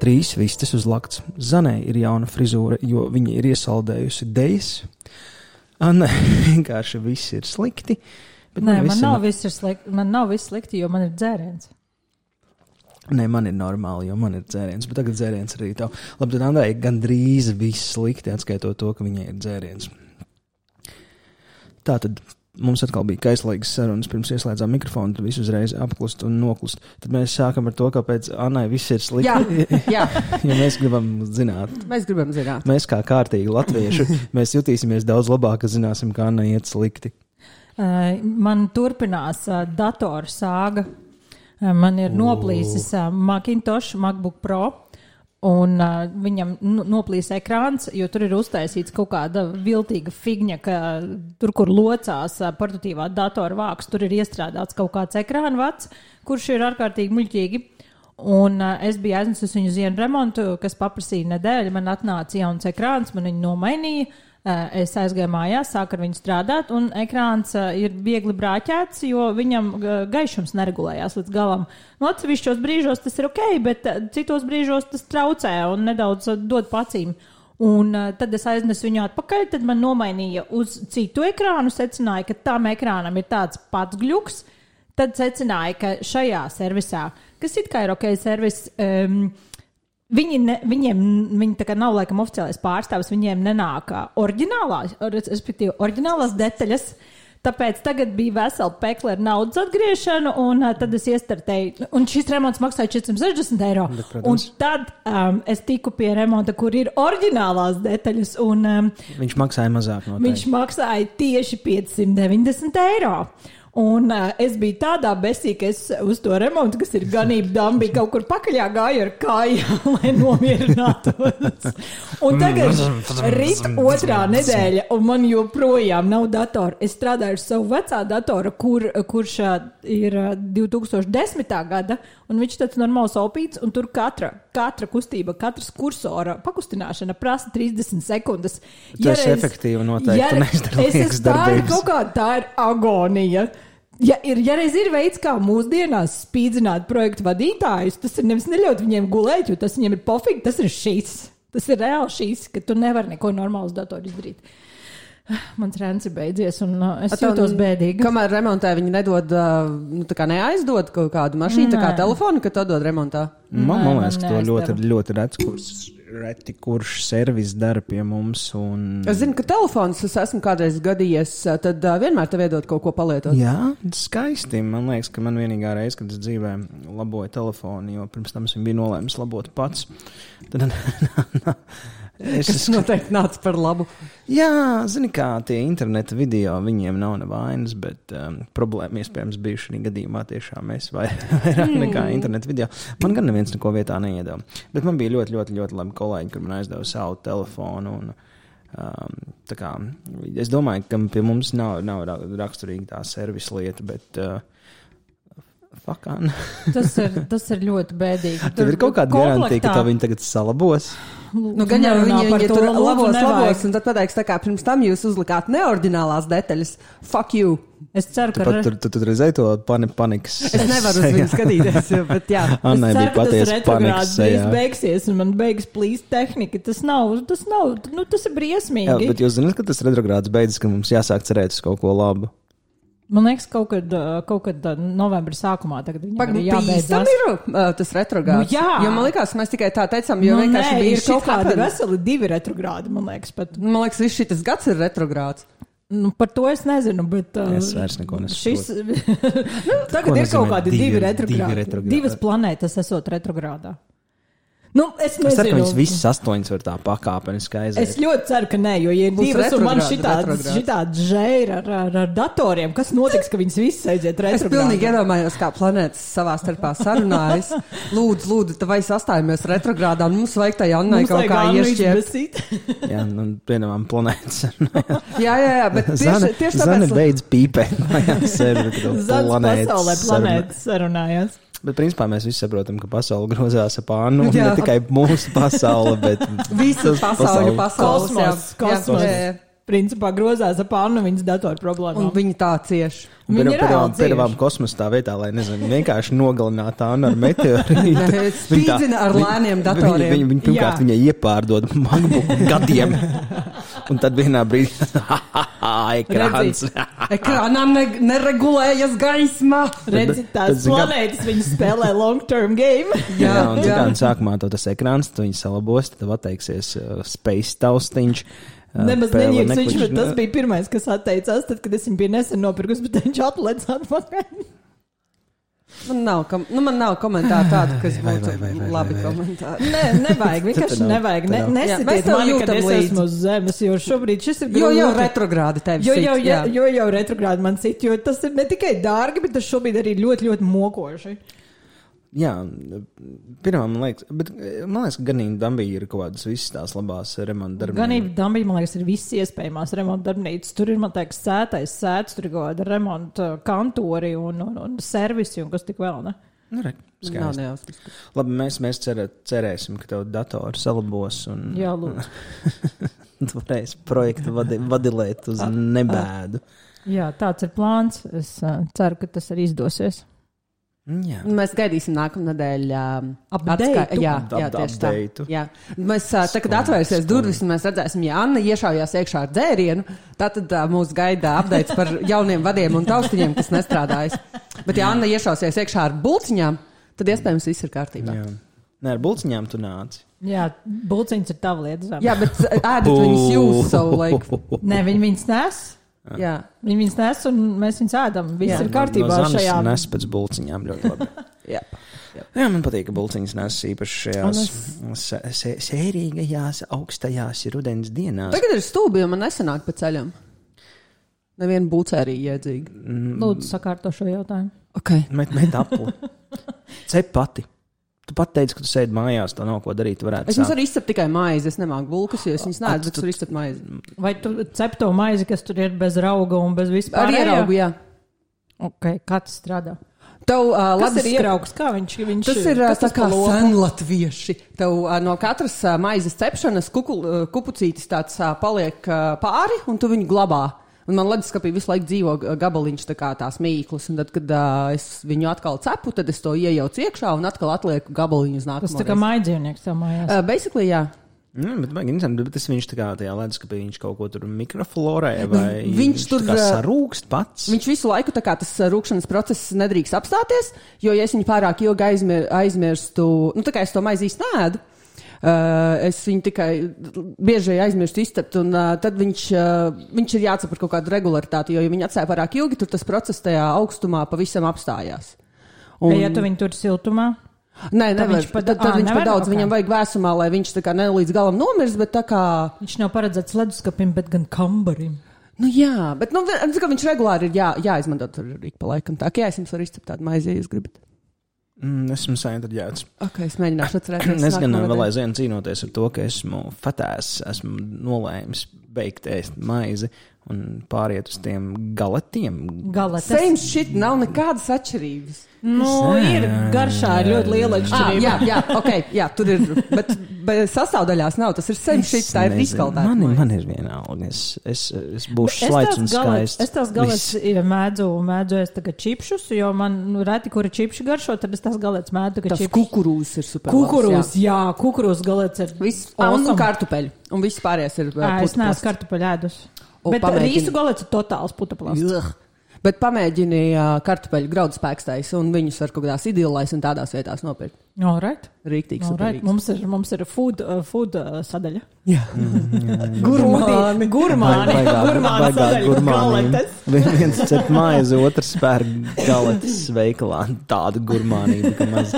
Trīs vistas uz lakts. Zanē ir jauna frizūra, jo viņa ir iesaldējusi dejas. Anna vienkārši viss ir slikti. Bet Nē, man visi nav, no- viss ir slikti, man nav viss slikti, jo man ir dzēriens. Nē, man ir normāli, jo man ir dzēriens. Bet tagad dzēriens arī tev. Labi, tad Andrai gandrīz viss slikti, atskaitot to, ka viņai ir dzēriens. Tā tad mums atkal bija kaislīgas sarunas, pirms ieslēdzām mikrofonu, tad viss uzreiz apklust un noklust. Tad mēs sākam ar to, kāpēc Annai viss ir slikti. Jā, jā, ja mēs gribam zināt. mēs gribam zināt. Mēs kā kārtīgi latvieši, mēs jutīsimies daudz labāk, ka zināsim, kā Annai iet slikti. Man turpinās datora sāga. Man ir noplīsis uh, Macintosh, MacBook Pro. Un uh, viņam nu, noplīs ekrāns, jo tur ir uztaisīts kaut kāda viltīga figņa, ka tur, kur locās uh, portatīvā datora vāks, tur ir iestrādāts kaut kāds ekrāna vats, kurš ir ārkārtīgi muļķīgi. Un uh, es biju aiznesusi viņu uz vienu remontu, kas paprasīja nedēļu. Man atnāca jauns ekrāns, man viņu nomainīja. Uh, es aizgāju mājās, sāku ar viņu strādāt, un ekrāns uh, ir viegli brāķēts, jo viņam uh, gaišums neregulējās līdz galam. No atsevišķos brīžos tas ir ok, bet citos brīžos tas traucē un nedaudz dod pacīm. Un tad es aiznesu viņu atpakaļ, tad man nomainīja uz citu ekrānu, secināja, ka tam ekrānam ir tāds pats gluks. Tad secināja, ka šajā servisā, kas it kā ir ok, servis, um, viņi, ne, viņiem viņi tā nav laikam oficiālais pārstāvis, viņiem nenāk oriģinālās, or- respektīvi, oriģinālās detaļas. Tāpēc tagad bija vesela pekla ar naudas atgriešanu, un uh, tad es iestartēju. Un šis remonts maksāja 460 eiro. Bet, un tad um, es tiku pie remonta, kur ir oriģinālās detaļas. Un, um, Viņš maksāja mazāk no Viņš maksāja tieši 590 eiro. Un uh, es biju tādā besī, ka es uz to remontu, kas ir ganība dāma, bija kaut kur pakaļā gāju ar kājām, lai nomierinātos. Un tagad rīt otrā nedēļa, un man joprojām nav datora. Es strādāju ar savu vecā datoru, kur, kurš ir uh, 2010. gada, un viņš tāds normāls opīts, un tur katra, katra kustība, katras kursora pakustināšana prasa 30 sekundes. Tu esi efektīva noteikti, tu neizdari es tā ir kaut kā tā ir agonija. Ja, ir, ja reiz ir veids, kā mūsdienās spīdzināt projektu vadītājus, tas ir nevis neļaut viņiem gulēt, jo tas viņiem ir pofīgi, tas ir šīs. Tas ir reāli šīs, ka tu nevari neko normālu uz datoru izdarīt. Mans rēns ir beidzies, un uh, es jūtos bēdīgi. Kamēr remontē viņi nedod, uh, nu, tā kā neaizdod kaut kādu mašīnu, tā kā Nē. telefonu, kad to dod remontā. Man, Nē, man liekas, ka to ļoti, ļoti reti, kurš, reti, kurš servis dara pie mums. Un... Es zinu, ka telefons es esmu kādreiz gadījies, uh, tad uh, vienmēr tev iedod kaut ko palietot. Jā, skaisti. Man liekas, ka man vienīgā reize, kad es dzīvē laboju telefonu, jo pirms tam es biju nolēmis labot pats. Tad, es, Tas noteikti nāca par labu. jā, zini, kā tie interneta video, viņiem nav nevainas, bet um, problēma iespējams bija šī gadījumā tiešām mēs vai, vairāk nekā interneta video. Man gan neviens neko vietā neiedeva. Bet man bija ļoti, ļoti, ļoti labi kolēģi, kur man aizdeva savu telefonu. Un, Um, kā, es domāju, ka pie mums nav, nav ra- raksturīga tā servisa lieta, bet uh, fakāna. Tas ir, tas ir ļoti bēdīgi. Tev ir kaut kāda garantija, ka viņi tagad salabos. Nu, gan jau viņi, viņi tur labos, labos, un tad pateiks, tā kā pirms tam jūs uzlikāt neordinālās detaļas. Fuck you! Es ceru, ka tur, tu, tur redzēji to pani, panikas. Es nevaru uz viņu skatīties, jo, bet jā. Annai Es bija ceru, ka tas patiesa panikas sejā. beigsies, un man beigas plīst tehnika. Tas nav, tas nav, nu, tas ir briesmīgi. Jā, bet jūs zināt, ka tas retrogrāds beidzas, ka mums jāsāk cerēt uz kaut ko labu. Man liekas, kaut kad, kaut kad novembra sākumā tagad viņam Pagaidām, arī jābeidzas. ir uh, tas retrogrāds. Nu, jā. Jo man liekas, mēs tikai tā teicām, jo Nu, vienkārši nē, bija kaut kāda. veseli divi retrogrādi, man liekas, pat. Man liekas, viss šis gads ir retrogrāds. Nu, par to es nezinu, bet. Uh, Es vairs neko Šis, nesaprotu. nu, tagad Ko ir kaut kādi divi- divi, divi retrogrādi. retrogrādi? Divas planētas esot retrogrādā. Nu, es Es ceru, ka nezinu. viņas visas astoņas var tā pakāpeniski Es aiziet. ļoti ceru, ka nē, jo, ja ir Būs divas, un man retrogrādi, šitāds, retrogrādi. šitāds žēra ar, ar, ar datoriem, kas notiks, ka viņas visas aiziet Es retrogrādā? pilnīgi iedomājos, kā planētas savā starpā sarunājas. Lūdzu, lūdzu, tā vai sastājamies retrogrādā, un mums vajag tai Annai Mums kaut kā iešķirt. Jā, nu, vienam planētas. Jā, jā, jā, bet Zana, tieši, tieši Zana tāpēc. beidz pīpēt. planētas pasaulē planētas sarunājās. Bet, principā, mēs visi saprotam, ka pasaule grozās ap ānu. Ne tikai mūsu pasaule, bet pasauļu pasauli. pasaules. jā. Kosmos, Jā, kosmos. jā, jā. Principā grozās ap Annu viņas datoru Un problēmām. viņi tā cieši. Viņi ir cieši. kosmosā tā vietā, lai nezinu, vienkārši nogalinātu Annu ar meteorītu. Spīdzina ar lēniem datoriem. Viņi, viņi, viņi pirmkārt viņai iepārdod MacBook gadiem. Un tad vienā brīdī ekrāns. Ekrānā ne, neregulējas gaisma. Redzi, tās planētas viņa spēlē long term game. Jā, Jā, un jā. sākumā to tas ekrāns, tu viņu salabos, tad atteiksies uh, Space Taustiņš. Nemaz neņēmis viņš, bet tas bija pirmais, kas atteicās, tad, kad es viņu biju nesen nopirkus, bet viņš atlēc atpakaļ. Man nav, kom nu, man nav komentāru tādu, kas Vai, būtu vai, vai, vai, labi vai, vai. komentāri. Nē, nevajag, vienkārši nevajag. Ne, tev mani, kad es esmu uz zemes, jo šobrīd šis ir Jo jau grūti. retrogrādi tevi Jo sit, jau, jā. jo, jo jau retrogrādi man cita, jo tas ir ne tikai dārgi, bet tas šobrīd arī ļoti, ļoti mokoši. Jā, pirmā man liekas, bet eh, man liekas, ka ganīgi Dambija ir kaut kādas visas tās labās remonta darbības. Gan arī Dambija, man liekas, ir visas iespējamās remonta darbnīcas. Tur ir, man liekas, sētais sēts, tur ir kaut kāda remonta kantori un, un, un servisi un kas tik vēl, ne? Nu, re, Nav. Labi, mēs, mēs cerē, cerēsim, ka tev dators salabos un Jā, lūdzu. tu varēsi projektu vadi, vadilēt uz nebēdu. Jā, tāds ir plāns. Es uh, ceru, ka tas arī izdosies. Jā. Mēs gaidīsim nākamā nedēļa. Updateu? Jā, jā tieši tā. Jā. Mēs, tā, kad atvērsies durvis, un mēs redzēsim, ja Anna iešaujās iekšā ar dzērienu, tad ā, mūs gaida apdeits par jauniem vadiem un taustiņiem, kas nestrādājas. Bet, ja Anna iešausies iekšā ar bulciņām, tad iespējams viss ir kārtībā. Jā. Nē, ar bulciņām tu nāci. Jā, bulciņš ir tava lieta. Zem. Jā, bet ēdat viņus jūs savu laiku. Nē, viņi viņus nes. Jā. Viņi viņus nes un mēs viņus ēdam. Viss Jā. ir kārtībā no, no šajā. Nes pēc bulciņām ļoti labi. Jā. Jā, man patīk, ka bulciņas nes īpaši šajās se- se- sērīgajās, augstajās rudens dienās. Tagad ir stūbi, jo man nesanāk pa ceļam. Neviena būcērija iedzīga. Lūdzu, sakārto šo jautājumu. Okay. Met, met apli. Cep pati. Tu pat teici, ka tu sēdi mājās, tā nav ko darīt. Es jums varu izcept tikai maizi. Es nemāku bulkas, jo es viņas neēdu, bet es varu izcept maizi. Vai tu cep to maizi, kas tur ir bez rauga un bez vispār? Ar ieraugu, jā. Ok, kā tas strādā? Tev, uh, Kas ledus ir ieraugs? Kā viņš, viņš Tas ir ā, kas tā tas kā senlatvieši. Tev ā, no katras ā, maizes cepšanas kukul, ā, kupucītis tāds ā, paliek ā, pāri, un tu viņu glabā. Un man leduskapī visu laiku dzīvo gabaliņš, tā kā tās mīklas. Un tad, kad uh, es viņu atkal cepu, tad es to iejaucu iekšā un atkal atlieku gabaliņu uz Tas nākamo. tā kā maidzīvnieks tev mājās. Uh, basically, jā. Mm, bet, baigi interesanti, bet tas viņš tā kā tajā leduskapī, viņš kaut ko tur mikroflorē vai viņš tur, kā ā, sarūkst pats. Viņš visu laiku tā kā tas rūkšanas process nedrīkst apstāties, jo, ja es viņu pārāk ilgi aizmir, aizmirstu, nu, tā kā es to maizi īsti nēdu, es viņu tikai bieži aizmirstu izcept, un uh, tad viņš, uh, viņš ir jāatcer kaut kādu regularitāti, jo, ja viņi atstāja pārāk ilgi, tad tas process tajā augstumā pavisam apstājās. Un... Ja tu viņu tur siltumā, Nē, nevar, viņš pa- tad, tad ā, viņš nevar? par daudz, Ok. viņam vajag vēsumā, lai viņš tā kā ne līdz galam nomirst, bet tā kā. viņš nav paredzēts leduskapim, bet gan kambarim. Nu, jā, bet nu, ka viņš regulāri ir jā, jāizmanto tur arī pa laikam. Tā kā jā, es jums varu izcept tādu maizi, ja jūs gribat. Mm, esmu sainteresēts. Ok, es mēģināšu atcerēties. Es gan vēl aizvien cīnoties ar to, ka esmu fatēs, esmu nolēmis beigt ēst maizi un pāriet uz tiem galetiem. Galetes. Same shit, nav nekādas atšķirības. Nu, ir garšā ir ļoti liela Ah, atšķirība. jā, jā, ok, jā, tur ir. Bet, bet sastāvdaļās nav. Tas ir same shit, tā ir izkaldēta. Man, man ir vienalga. Es, es, es būšu Es slaids un skaists. Es tās galets mēdzu, mēdzu ēst tagad čipšus, jo man nu, reti, kuri čipši garšo, tad es tās galets mēdzu Tas čipšus. kukurūzs ir super. Kukurūz, jā, kukurūz galets ir. Viss, awesome. un kartupeļi. Un viss pārējais ir. uh, Ā, Es neesmu kartupeļu ēdus. Bet pamēģini. rīsu galets ir totāls puteklis. Ugh. Bet pamēģini uh, kartupeļu graudu spēkstais un viņus var kaut kādās idilēs un tādās vietās nopirkt. Alright. Rīktīgi, Alright. super. Mums ir, mums ir food, uh, food uh, sadaļa. Jā. Gurmāni. Gurmāni. Gurmāni sadaļa. Vi- Viens cep maizi, otrs pērk galetes veikalā. Tāda gurmānība, ka maz.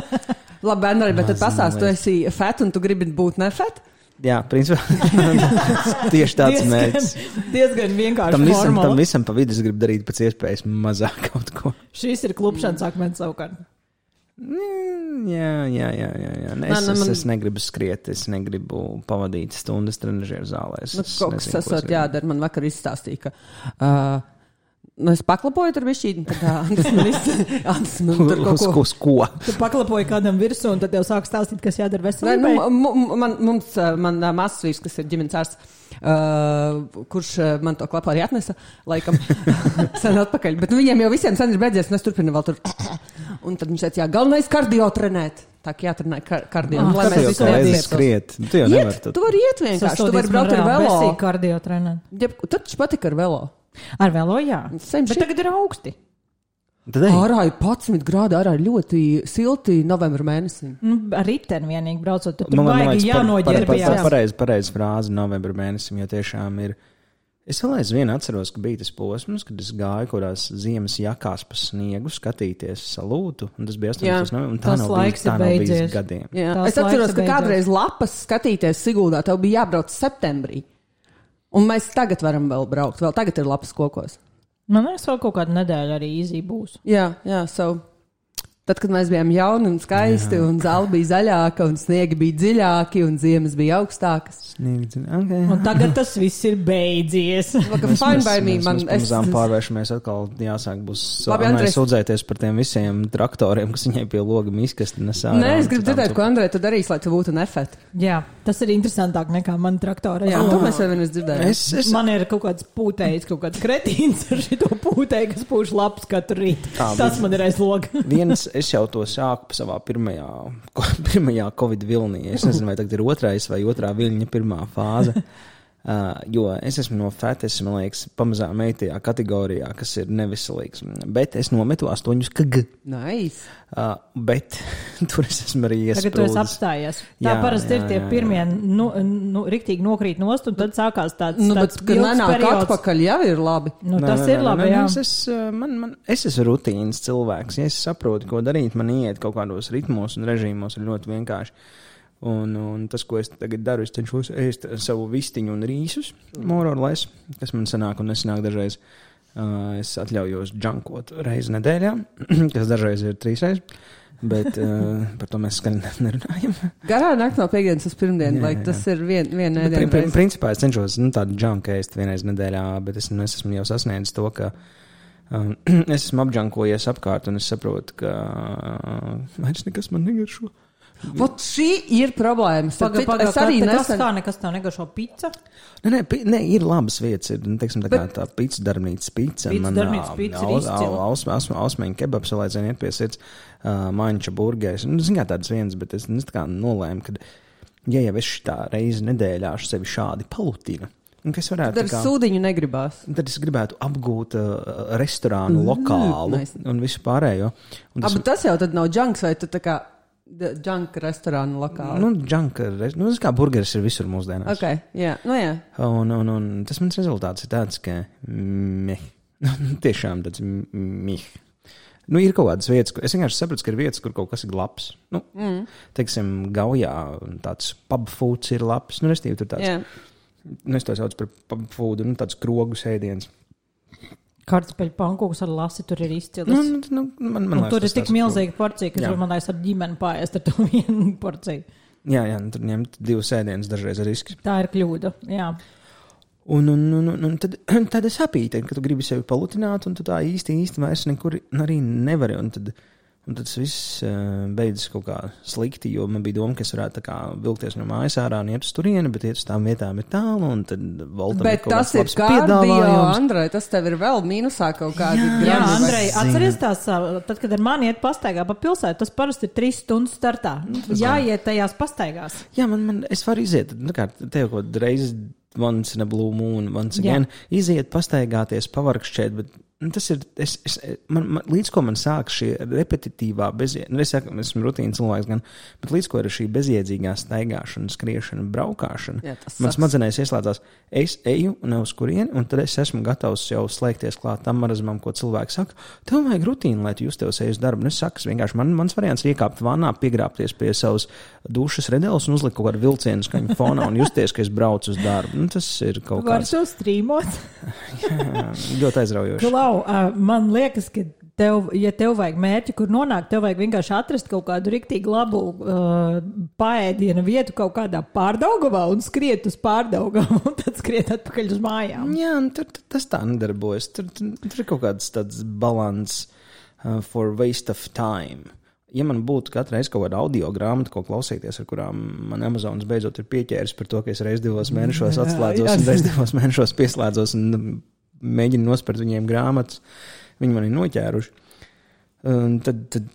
Labi, Bernari, bet tad Maz pastāst, tu esi fet un tu gribi būt nefet? Jā, principā tieši tāds Diezgan- mērķis. Diezgan vienkārši Tam visam, formula. tam visam pa vidu es gribu darīt pēc iespējas mazāk kaut ko. Šīs ir klupšanas akmens savukārt. Mm, Jā, jā, jā. jā, jā. Nē, Es, nu, es, man- es negribu skriet, es negribu pavadīt stundas trenižera zālē. Es, Nu, es kaut kas esot gribu. jādara. Man vakar izstāstīja, ka uh, Nu, es paklapoju tur višķīni, tad tā, tas man izsaka, tur kaut Uz, ko. uz ko? Tu paklapoji kādam virsū, un tad tev sāk stāstīt, kas jādara Nē, veselībai. nu, mu- mu- man, mums, man mazs vīrs, kas ir ģimenes ārsts, uh, kurš man to klapā arī atnesa, laikam, sen atpakaļ. Bet nu, viņiem jau visiem sen ir beidzies, un es turpinu vēl tur. Un tad viņš teica, jā, galvenais kardio trenēt. Tā kā jātrenē kar kardio. Ah, un lai mēs jau visi neatsieptos. skriet? Tu jau nevari tu vari iet vienkārši, tu vari braukt ar velo. kardio trenēt. Tad viņš patika ar velo. Ar velo, jā. Same Bet shit. tagad ir augsti. Tad ej. Ārā ir 11 grādi, ārā ir ļoti silti novembra mēnesī. Nu, ar riteni vienīgi braucot, tad tur Man baigi liekas, par- par- par- jānoģērbjās. par- Pareizi, pareizi frāze novembra mēnesim, jo tiešām ir. Es vēl aizvien atceros, ka bija tas posms, kad es gāju kaut kādās ziemas jakās pa sniegu skatīties salūtu, un tas bija 18. Jā, novembris, un tā tas nav laiks bijis, tā ir nav bijis beidzies. gadiem. Jā. Tās Es atceros, ka beidzās. kādreiz lapas skatīties Siguldā, tev bija jābrauc septembrī. Un mēs tagad varam vēl braukt, vēl tagad ir lapas kokos. Man liekas, vēl kaut kāda nedēļa arī īzī būs. Jā, jā, so. Tad, kad mēs bijām jauni un skaisti, jā. un zāle bija zaļāka, un sniegi bija dziļāki, un ziemas bija augstākas. Sniegts, okay. Un tagad tas viss ir beidzies. Man, es pārvēršamies atkal. Jāsāk būs Andrej. sūdzēties par tiem visiem traktoriem, kas viņai pie loga miskasti nesā. Nē, es gribu dzirdēt, ko Andrej tu darīs, lai tu būtu nefet. Jā, tas ir interesantāk nekā man traktora. Jā, to mēs vienreiz dzirdējām. Es, es, Man ir kaut kāds pūtējs, kaut kāds kretīns ar šo pūtēju, kas pūš lapas katru rītu. Tas man ir aiz loga. Viens, es jau to sāku savā pirmajā, pirmajā Covid vilnī. Es nezinu, vai tagad ir otrais vai otrā viļņa pirmā fāze. Uh, jo es esmu no fetes, man liekas, pamazām meitajā kategorijā, kas ir neveselīgs. Bet es nometu astoņus kg. Nice. Uh, bet tur es esmu arī Tagad tu esi iesprūdis. apstājies. Tā Jā, parasti ir jā, tie jā, jā. pirmie, nu, nu, riktīgi nokrīt nost, un tad sākās tāds, Nu, bet, tāds kad ilgs nenāk atpakaļ, jau ir labi. Nu, Nē, tas nē, ir nē, labi, jā. Es, man, man, es esmu rutīnas cilvēks. Ja es saprotu, ko darīt, man iet kaut kādos ritmos un režīmos ir ļoti vienkārši. Un, un tas, ko es tagad daru, es cenšos ēst savu vistiņu un rīsus, morālais, kas man sanāk un nesanāk dažreiz. Uh, es atļaujos džankot reizi nedēļā, kas dažreiz ir trīs reizes. Bet uh, par to mēs skaļi nerunājam. Garā nakt no piekdienas uz pirmdienu, Jā, lai jā. tas ir vien, viena Bet, pri, pri, nedēļa. principā es cenšos nu, tādu džanku ēst vienreiz nedēļā, bet es, nu, es esmu jau sasniedzis to, ka um, es esmu apdžankojies apkārt un es saprotu, ka uh, vairs nekas man negaršo. Vot šī ir problēma. Paga, paga, Es arī kas nesen. kā nekas tev negaršo pica. Nē, nē, pi, nē, ir labas vietas. Ir nu, teiksim, tā, kā tā pīcis darbnīca, pica izcila. Ausmeņa kebabs, vēl aizvien iet pie sirds, uh, maņķa burgers. Nu, zin kā tādas vienas, bet es nu, tā kā nolēmu, ka, ja jau es šitā reizi nedēļā sevi šādi palutinu, un kas varētu Tad ar tā kā- sūdiņu negribās. Tad es gribētu apgūt uh, restorānu, lokālu nice. un visu pārējo. Un Tas... Tas jau tad nav junks vai tu tā kā d- junk restorānu lokāli. nu, džanka, res- nu, kā burgeris ir visur mūsdienās. ok, jā, nu jā. Un, un, un tas mans rezultāts ir tāds, ka meh. tiešām tāds meh. Nu, ir kaut kādas vietas, kur es vienkārši saprotu, ka ir vietas, kur kaut kas ir labs. Nu, mm. Teiksim, Gaujā tāds pub foods ir labs. Nu, restīvi, tur tāds, jā. nu, es to saucu par pub food, nu, tāds krogu sēdiens. Kartupeļu pankūks ar lasi tur ir izcils. Nu, nu, nu, man, man liekas, tur ir tik milzīga porcija, ka tur man liekas ar ģimeni pāriest ar to vienu porciju. Jā, jā, nu, tur ņemt divus sēdienus dažreiz ir risks. Tā ir kļūda. Jā. Un, un, un, un, tad, tad es saprotu, ka tu gribi sevi palutināt, un tu tā īsti, īsti vairs nekur arī nevari. Un tad, un tas viss uh, beidzas kaut kā slikti, jo man bija doma, ka es varētu tā kā vilkties no mājas ārā un iet uz turieni, bet iet uz tām vietām ir tālu. un tad Voltam Bet kaut tas ir piedāvājums. Andrej, tas tev ir vēl mīnusā kaut kādi Jā, Jā, Andrej, atceries tās, tad, kad ar mani iet pastaigā pa pilsētu, tas parasti ir trīs stundas startā. Jāiet tajās pastaigās. Jā, man, man es varu iziet, nu, kā te jau kaut reizē, once in a blue moon, once Jā. again, iziet, pastaigāties, pavarkšķēt, bet nu, tas ir, es, es, man, man, līdz ko man sāk šī repetitīvā bezjēdzīgā, nu, es saku, es esmu rutīnas cilvēks gan, bet līdz ko ir šī bezjēdzīgā staigāšana, skriešana, tas man smadzenēs ieslēdzās, es eju ne uz kurieni, un tad es esmu gatavs jau slēgties klāt tam marazmam, ko cilvēks saka, tev vajag rutīnu, lai tu justos uz darbu. Nu, es saku, vienkārši man, mans variants ir iekāpt vannā, piegrāpties pie savas dušas redeles un uzlikt kaut kādu vilcienu skaņu fonā un justies, ka es braucu uz darbu. Nu, tas ir kaut Var kāds to strīmot. jā, ļoti aizraujoši. Klau, ā, man liekas, ka tev, ja tev vajag mērķi, kur nonākt, tev vajag vienkārši atrast kaut kādu rīktīgi labu uh, paēdienu vietu kaut kādā pārdaugavā un skriet uz pārdaugavu un tad skriet atpakaļ uz mājām. Jā, nu, tur, tur tas tā nedarbojas. Tur, tur, tur ir kaut kāds tāds balans uh, for waste of time. Ja man būtu katru reizi kaut kāda audio grāmata, ko klausīties, ar kurām man Amazonas beidzot ir pieķēris par to, ka es reiz divos mēnešos atslēdzos jā. un reiz divos mēnešos pieslēdzos un mēģinu nospērt viņiem grāmatas, viņi man ir noķēruši. Un tad, tad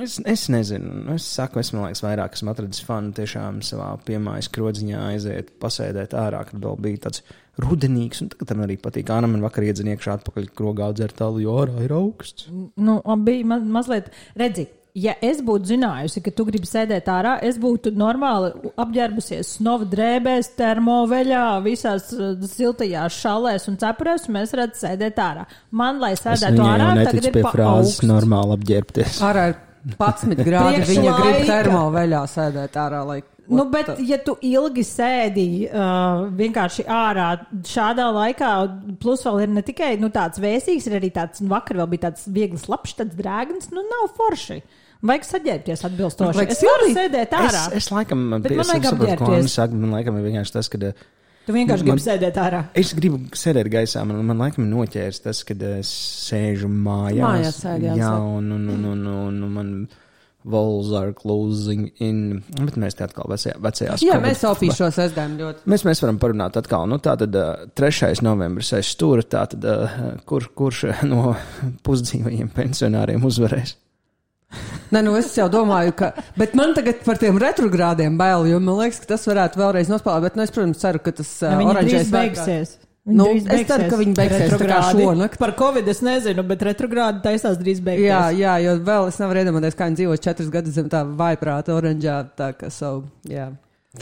es, es nezinu, es saku, es domāju, ka vairāk esmu atradis fanu tiešām savā piemājas krodziņā aiziet, pasēdēt ārā, kad vēl bija tāds rudenīgs, un tagad man arī patīk. Āna man vakar iedzina iekšā atpakaļ krogā dzert tālu, jo ārā ir augsts. Nu, bija ma mazliet, redzi, ja es būtu zinājusi, ka tu gribi sēdēt ārā, es būtu normāli apģērbusies snova drēbēs, termoveļā, visās uh, siltajās šalēs un cepurēs, un mēs redzam sēdēt ārā. Man, lai sēdētu ārā, tagad ir pie frāzes normāli apģērbties. Ārā ir 11 grādi. Viņa grib termoveļā sēdēt ārā. Lai, Nu, bet, ja tu ilgi sēdi uh, vienkārši ārā šādā laikā, plus vēl ir ne tikai nu, tāds vēsīgs, ir arī tāds, nu, vakar vēl bija tāds viegls labs, tāds drēgns, nu, nav forši. Vajag saģērbties atbilstoši. Vajag Es varu sēdēt ārā. Es, es laikam, Bet es man vajag apģērbties. Man laikam ir vienkārši tas, ka uh, Tu vienkārši Man- gribi sēdēt ārā. es gribu sēdēt gaisā. Man, man laikam ir noķēris tas, kad es sēžu mājās. Mājās sēdi, jā, un, un, un, un, un, un man walls are closing in. Bet mēs te atkal vecajā, vecajā Jā, mēs opīšu šo sestdienu ļoti. Mēs, mēs varam parunāt atkal. Nu, tā tad uh, 3. novembris aiz stūra. Tā tad kur, kurš no pusdzīvajiem pensionāriem uzvarēs? Nē, nu es jau domāju, ka. Bet man tagad par tiem retrogrādiem bail, jo man liekas, ka tas varētu vēlreiz nospēlēt. Bet, nu, es, protams, ceru, ka tas uh, oranžais beigsies. Viņi Nu, es ceru, ka viņi beigsies šonakt. Par Covid es nezinu, bet retrogrādi taisās drīz beigties. Jā, jā, jo vēl es nevaru iedomāties, kā viņi dzīvo četrus gadus zem tā vaiprāta oranžā. Tā kā so, jā,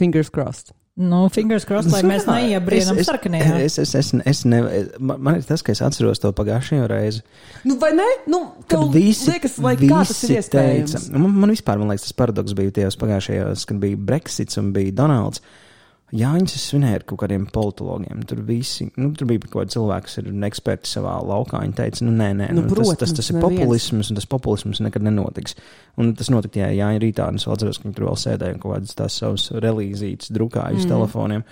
fingers crossed. Nu, fingers crossed, lai mēs neiebrienam Es- sarkanajā. Es, es, es, es ne, man, man ir tas, ka es atceros to pagājušajā reizē. Nu, vai ne? Nu, tev visi, liekas, lai kā tas ir visi iespējams. teica, man, man vispār man liekas, tas paradoks bija tajos pagājušajos, kad bija Brexits un bija Donalds. Jāņas es svinēju ar kaut kādiem politologiem. Tur, visi, nu, tur bija kaut kādi cilvēki, kas ir eksperti savā laukā. Viņi teica, nu, nē, nē, Nu, nu, tas, tas, protams, tas ir neviens. populisms, un tas populisms nekad nenotiks. Un tas notika tajā Jāņa rītā, un es atceros, ka viņi tur vēl sēdēja un kaut kādas tās savas relīzītes drukāja uz mm. telefoniem.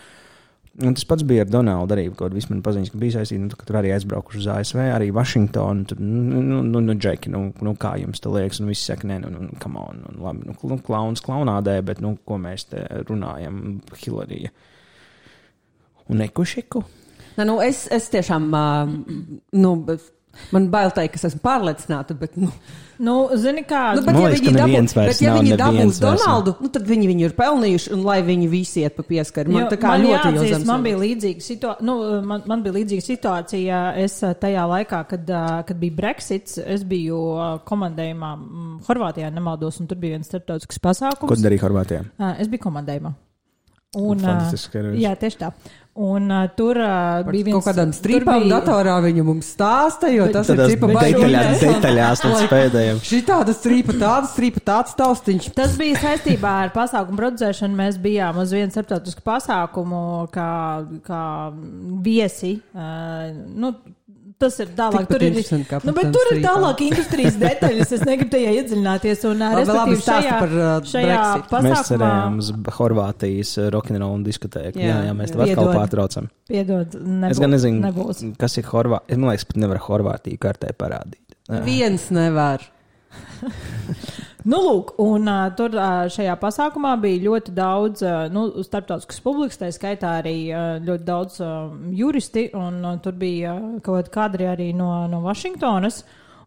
Un tas pats bija ar Donaldu arī, kaut kāda vismaz paziņas, ka bija saistīta, nu, ka tur arī aizbraukuši uz ASV, arī Vašingtonu. Tur, nu, nu, nu, nu Džeki, nu, nu, kā jums tas liekas? Un viss saka, nē, nu, nu, come on, nu, labi, nu, kl- klauns klaunādē, bet, nu, ko mēs te runājam, Hilarija. Un ekušiku? Nē, nu, es, es tiešām, uh, nu, man bail teikt, ka es esmu pārliecināta, bet, nu, Nu, zini kā, nu bet, Man ja viņi ka dabū, neviens vairs bet, ja viņi dabūs. Donaldu, nu, tad viņi viņu ir pelnījuši, un lai viņi visi iet pa pieskaru. Man Jo tā kā man ļoti jāatzīst, man bija līdzīga situācija. Nu, man, man bija līdzīga situācija. Es eh, tajā laikā, kad, eh, kad bija Brexits, es biju komandējumā mm, Horvātijā, nemaldos, un tur bija viens starptautisks Ko pasākums. darīja Horvātijā? Es biju komandējumā. Un, ir. jā, tieši tā. Un uh, tur uh, bija viens kaut kādām tur strīpām bija- datorā viņa mums stāsta, jo tas ir Tādās cipa detaļās, detaļās līdz pēdējiem. Šī tāda strīpa, tāda strīpa, tāds taustiņš. Tas bija saistībā ar pasākumu producēšanu. Mēs bijām uz vienu starptautisku pasākumu, kā, kā viesi. Uh, nu, tas ir tālāk. Tur ir, nu, tur ir tālāk industrijas detaļas. Es negribu tajā iedziļināties. Un, uh, Labi, labi, šajā, par, uh, šajā Brexit. Mēs pasākumā. cerējām uz Horvātijas rokenrolu diskotēku. Jā, Jā, jā, mēs tev atkal pārtraucam. Piedod, nebūs, Es gan nezinu, nebūs. kas ir Horvātija. Man liekas, pat nevar Horvātiju kartē parādīt. Jā. Viens nevar. Nu, lūk, un uh, tur uh, šajā pasākumā bija ļoti daudz uh, nu, starptautiskas publikas, tā skaitā arī uh, ļoti daudz uh, juristi, un uh, tur bija uh, kaut kādi arī no, no Vašingtonas.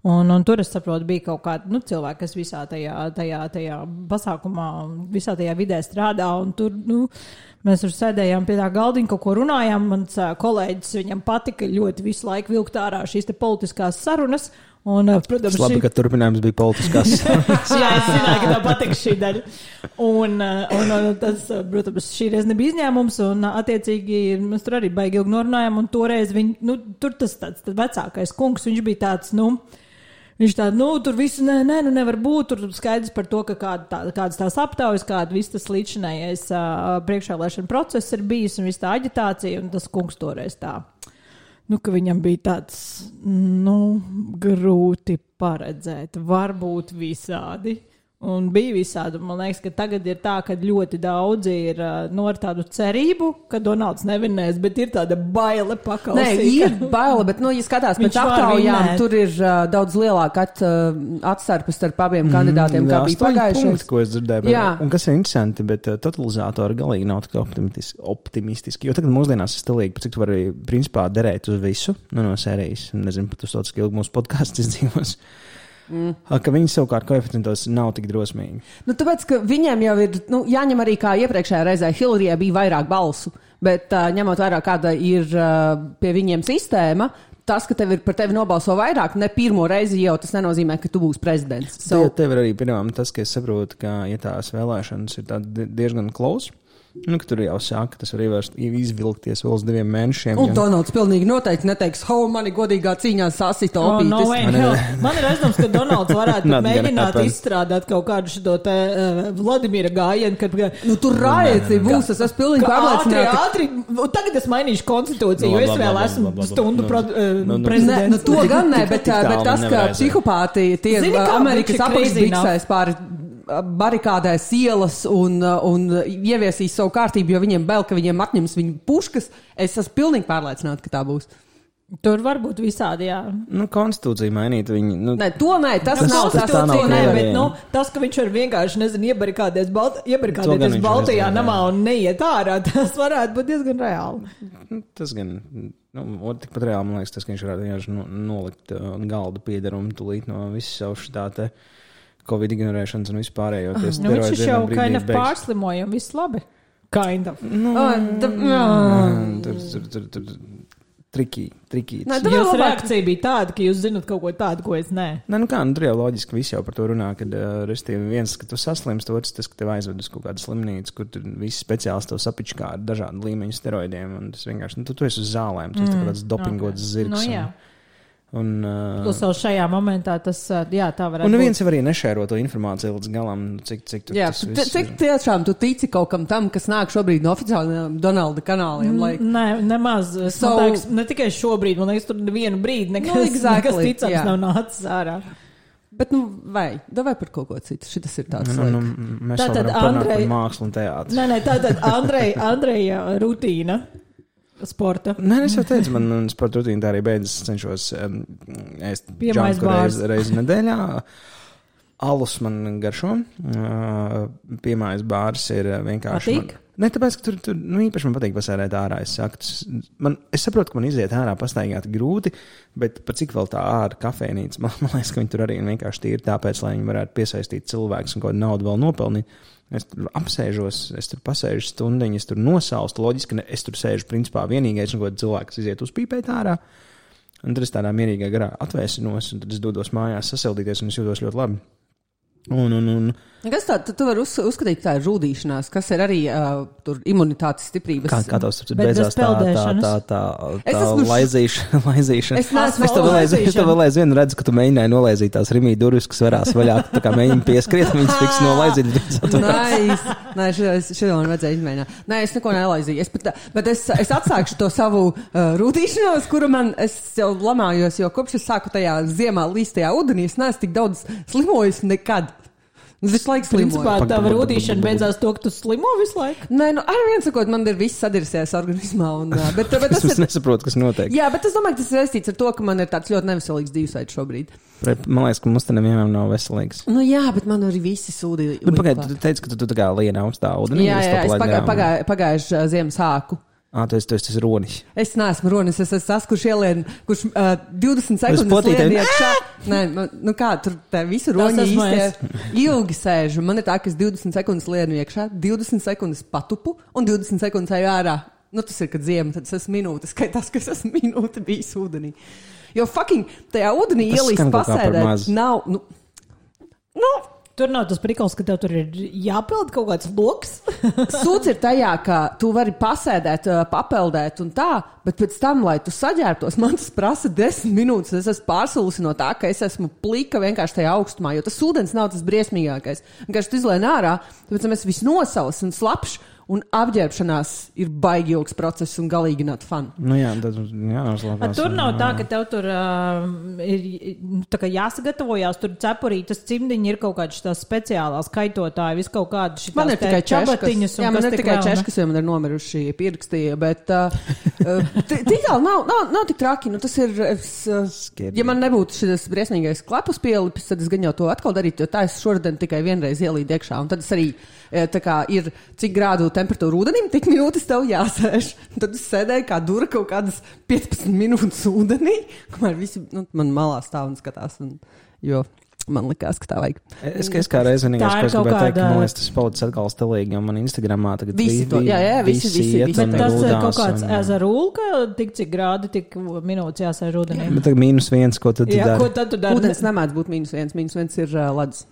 Un, un tur es saprotu, bija kaut kādi nu, cilvēki, kas visā tajā, tajā, tajā pasākumā, visā tajā vidē strādā. Tur nu, mēs tur sēdējām pie tā galdiņa, kaut ko runājām. Mans kolēģis viņam patika ļoti visu laiku vilkt ārā šīs politiskās sarunas. Un, protams, labi, šī- ka turpinājums bija politiskās. Jā, es zināju, ka tev patiks šī daļa. Un, un, un tas, protams, šī reize nebija izņēmums. Un, attiecīgi, mēs tur arī baigi ilgi norunājām. Un toreiz viņi, nu, tur tas tāds tāds vecākais kungs, viņš bija tāds, nu. Viņš tādu, nu, tur viss, nē, nē, nu nevar būt. Tur skaidrs par to, ka kāda tā, kādas tās aptaujas, kāda viss tas līdzinājais uh, priekšvēlēšana process ir bijis un viss tā aģitācija. Un tas kungs toreiz tā. Nu, ka viņam bija tāds, nu, grūti paredzēt, varbūt visādi. Un bija visādi. Man liekas, ka tagad ir tā, ka ļoti daudzi ir uh, no ar tādu cerību, ka Donalds nevinēs, bet ir tāda baile Nē, pakausīt. ir baila, bet, nu, ja skatās pēc aptaujām, tur ir uh, daudz lielāka at, uh, atstarpe starp abiem kandidātiem, kā bija pagājušais. Punkti, ko es dzirdēju, Jā. bet, un kas ir interesanti, bet uh, totalizatori galīgi nav tik optimistiski, optimistiski. Jo tagad mūsdienās es stilīgi, cik tu vari principā derēt uz visu nu, no sērijas. Nezinu, pat uz to, cik ilgi mūsu podkāsts izdzīvos. Mm. Ka viņi savukārt koeficientos nav tik drosmīgi. Nu, tāpēc, ka viņiem jau ir nu, jāņem arī kā iepriekšējā reizē, Hillarijai bija vairāk balsu, bet uh, ņemot vērā, kāda ir uh, pie viņiem sistēma. Tas, ka tev ir par tevi nobalso vairāk, ne pirmo reizi jau tas nenozīmē, ka tu būsi prezidents. So, So, tev ir arī pirmām tas, ka es saprotu, ka ja tās vēlēšanas ir diezgan klausas. Nu, tur jau saka, ka tas var ievērst, izvilkties vēl uz diviem mēnešiem. un jo- Donalds pilnīgi noteikti neteiks, ho, mani godīgā cīņā sasita Oh, opītis. no way, Man ir- hell. Man ir aizdoms, ka Donalds varētu Not mēģināt izstrādāt kaut kādu šo te uh, Vladimira gājienu, kad Nu, tur rājēci būs, es esmu pilnīgi Ka ātri, ātri, tagad es mainīšu konstitūciju, jo Bla, es vēl esmu stundu Nu, pro, nu, nu. Nu, prezidents. to gan nē, tik- bet, tas, ka nevar aiziet. psihopāti tie Zini, kā Amerikas viņš ir apakšs crazy biksēs pāri barikādēs ielas un, uh, un ieviesīs savu kārtību, jo viņiem bail, ka viņiem atņems viņu puškas. Es esmu pilnīgi pārliecināta, ka tā būs. Tur var būt visādi, jā. Nu, konstitūcija mainīt viņi. Nu, Nē, to nē, tas Tas- nav tas tas, nav Konstitūcija, nē, bet nu, tas, ka viņš var vienkārši, nezinu, iebarikādēties, Balt To gan iebarikādēties viņš Baltijā nezina, namā un neiet ārā, tas varētu būt diezgan reāli. Tas gan, nu, tikpat reāli man liekas, tas, ka viņš varētu vienkārši no, nolikt uh, galda piedarumu tūlīt no visas savas tā te Covid ignorēšanas un vispārējo. tie Nu, viņš ir jau kind of pārslimoja viss labi. Kind of. Nu, Oh, da- mm, tur, tur, tur, tur, trikī, trikī. Nē, Jūsu labāk- reakcija bija tāda, ka jūs zinat kaut ko tādu, ko es nē. Nē, nu kā, nu, tur jau loģiski viss jau par to runā, kad, uh, restīvi, viens, ka tu saslimsti, otrs, tas, ka tev aizved uz kaut kādu slimnīcu, kur tur visi speciālisti tev sapičkā ar dažādu līmeņu steroidiem, un tas vienkārši, nu, tu, tu esi uz zālēm, tu esi mm, tāds dopingots okay. zirgs. Nu, jā. un, un, uh, Plus vēl šajā momentā tas, jā, tā varētu Un būt. neviens jau arī nešēro to informāciju līdz galam, nu, cik, cik tur Jā, tas tu- viss cik ir. tiešām tu tici kaut kam tam, kas nāk šobrīd no oficiālajiem Donalda kanāliem? Lai... Nē, nemaz. So- liekas, ne tikai šobrīd, man liekas, tur nevienu brīdi nekas, Nu, exactly, nekas ticams jā. nav nācis ārā. Bet, nu, vai, vai par kaut ko citu? Šis ir tāds. Nu, nu, like- mēs Tā jau tad varam parunāt Andrej- par mākslu un teātri. Nē, nē, tā tad Andreja, Andreja rutīna sporta. Nē, es jau teicu, man, man sporta rutīna tā arī beidzas. Es cenšos um, ēst džanku reizi, reizi nedēļā. Alus man garšo. Uh, Piemājas bārs ir uh, vienkārši. Man, ne, tāpēc, ka tur, tur nu, īpaši man patīk pasērēt ārā. Es, saku, tas, man, es saprotu, ka man iziet ārā pastaigāt grūti, bet par cik vēl tā ārā kafejnīca, man, man liekas, ka viņi tur arī vienkārši tīri tāpēc, lai viņi varētu piesaistīt cilvēkus un kaut kādu naudu vēl nopelnīt. Es tur apsēžos, es tur pasēžu stundu, es tur nosaustu. Loģiski, ka es tur sēžu principā vienīgais, un kāds cilvēks iziet uz pīpēt ārā. Un tad es tādā mierīgā garā atvēsinos, un tad es dodos mājās sasildīties, un es jūtos ļoti labi. Un, un, un Kas tā, tu, vari uz, uzskatīt, ka tā ir žūdīšanās, kas ir arī uh, tur imunitātes stiprības. kā, kā tavs beidzās tā, tā, tā, tā, Es tā esmu laizīšana. laizīšana. Es neesmu Es tev vēl aizvien- es tev laizīšana. vēl aizvien redzu, ka tu mēģināji nolaizīt tās rīmī durvis, kas varās vaļā. Tā kā mēģini pieskriet, viņas fiks nolaizīt. Nice. Nē, šodien man vajadzēja izmēģināt. Nē, es neko nelaizīju. Es pat, bet es, es atsākšu to savu uh, rūtīšanos, kuru man es jau lamājos, jo kopš es sāku tajā ziemā līstajā ūdenī, es neesmu tik daudz slimojis nekad. Es visu laiku Principā slimoju. tava rūtīšana beidzās to, ka tu slimo visu laiku. Nē, nu, ar vienu sakot, man ir viss sadirsies organismā. Un, bet, bet Es tas vairs ir. nesaprotu, kas notiek. Jā, bet es domāju, ka tas ir saistīts ar to, ka man ir tāds ļoti neveselīgs dzīvesveids šobrīd. Man liekas, ka mums te nevienam nav veselīgs. Nu, jā, bet man arī visi sūdi. Bet pagaidi, tu teici, ka tu, tu tā kā lieni augstā ūdenī. Jā, jā, to es pagā, pagā, pagājušā ziemā sāku. Ā, tu esi, tu esi tas ronis. Es neesmu runis, es esmu tas, kurš ielien, kurš uh, 20 sekundes iekšā. Nē, man, nu kā, tur visu esmu īsti ilgi sēžu. Man ir tā, ka es 20 sekundes lienu iekšā, 20 sekundes patupu un 20 sekundes eju ārā. Nu, tas ir, kad ziema, tad es esmu minūtes, kā tas, ka es esmu minūte bijis ūdenī. Jo fucking tajā ūdenī ielīst pasēdēt. Nav, nu, nu, Tur nav tas prikals, ka tev tur ir jāpild kaut kāds loks. Sūds ir tajā, ka tu vari pasēdēt, papeldēt un tā, bet pēc tam, lai tu saģērbtos, man tas prasa desmit minūtes. Es esmu pārsūlusi no tā, ka es esmu plika vienkārši tajā augstumā, jo tas ūdens nav tas briesmīgākais. Vienkārši tu izlēni ārā, tāpēc es visu nosaucu un slapšu. Un apģērbšanās ir baigi ilgs process un galīgi not fun. Nu jā, tad A, jānoslēpjas. Tur nav tā, ka tev tur uh, ir tā jāsagatavojās. Tur cepurītas cimdiņi ir kaut kādas tās speciālās kaitotāji, vis kaut kādas šīs Man ir tikai čabatiņas. češkas. Jā, man ir tikai češkas, jo man ir nomiruši pirksti, bet uh, tik tālu nav, nav, nav tik traki. Nu, tas ir, es, uh, ja man nebūtu šis briesmīgais klepus pielipis, tad es gan jau to atkal darītu, jo tā es šodien tikai vienreiz ielīdu iekšā. Un tad es arī, tā kā ir cik grādu temperatūra ūdenim, tik minūtes tev jāsēž. Tad es sēdēju kā dura kaut kādas 15 minūtes ūdenī, kamēr visi nu, man malā stāv un skatās. Un, jo man likās, ka tā vajag. Es, es kā reiz vienīgais, Tā ko ir es kaut gribēju teikt, ka kāda- man liekas, tas palicis atkal stilīgi, jo man Instagramā tagad Visi vi- to- vi- jā, jā, visi- visi- visi un Bet tas ir rūdās kaut kāds un- ezerūl, ka tik cik grādi, tik minūtes jāsēž ūdenī. Bet tagad mīnus viens, ko tad Jā, ko dari? tad tu dari? Ūdens nemēdz būt mīnus viens, mīnus viens ir uh, ledus.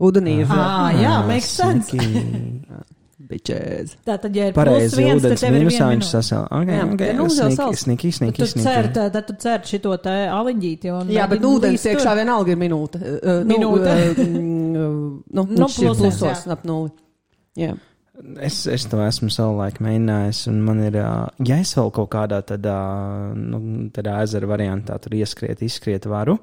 Ūdenī ir Ah, jā, makes sense. bičēs. Tātad, ja ir Pareizi, viens, tad ūdens mīnusā viņš minūte. sasēl. Ok, Jā, ok, ja nu jau sniki, sals. sniki, sniki, Tu cērt, sniki. tad tu cērt šito te aliņģīti. un Jā, bet ūdens iekšā vienalga ir minūte. Uh, Minūte. Nu, uh, nu, Nu, plusos, plusos, ap nulli. Jā. Es, es to esmu savulaik mēģinājis, un man ir, ja es vēl kaut kādā tādā, nu, tādā ezera variantā tur ieskriet, izskriet varu,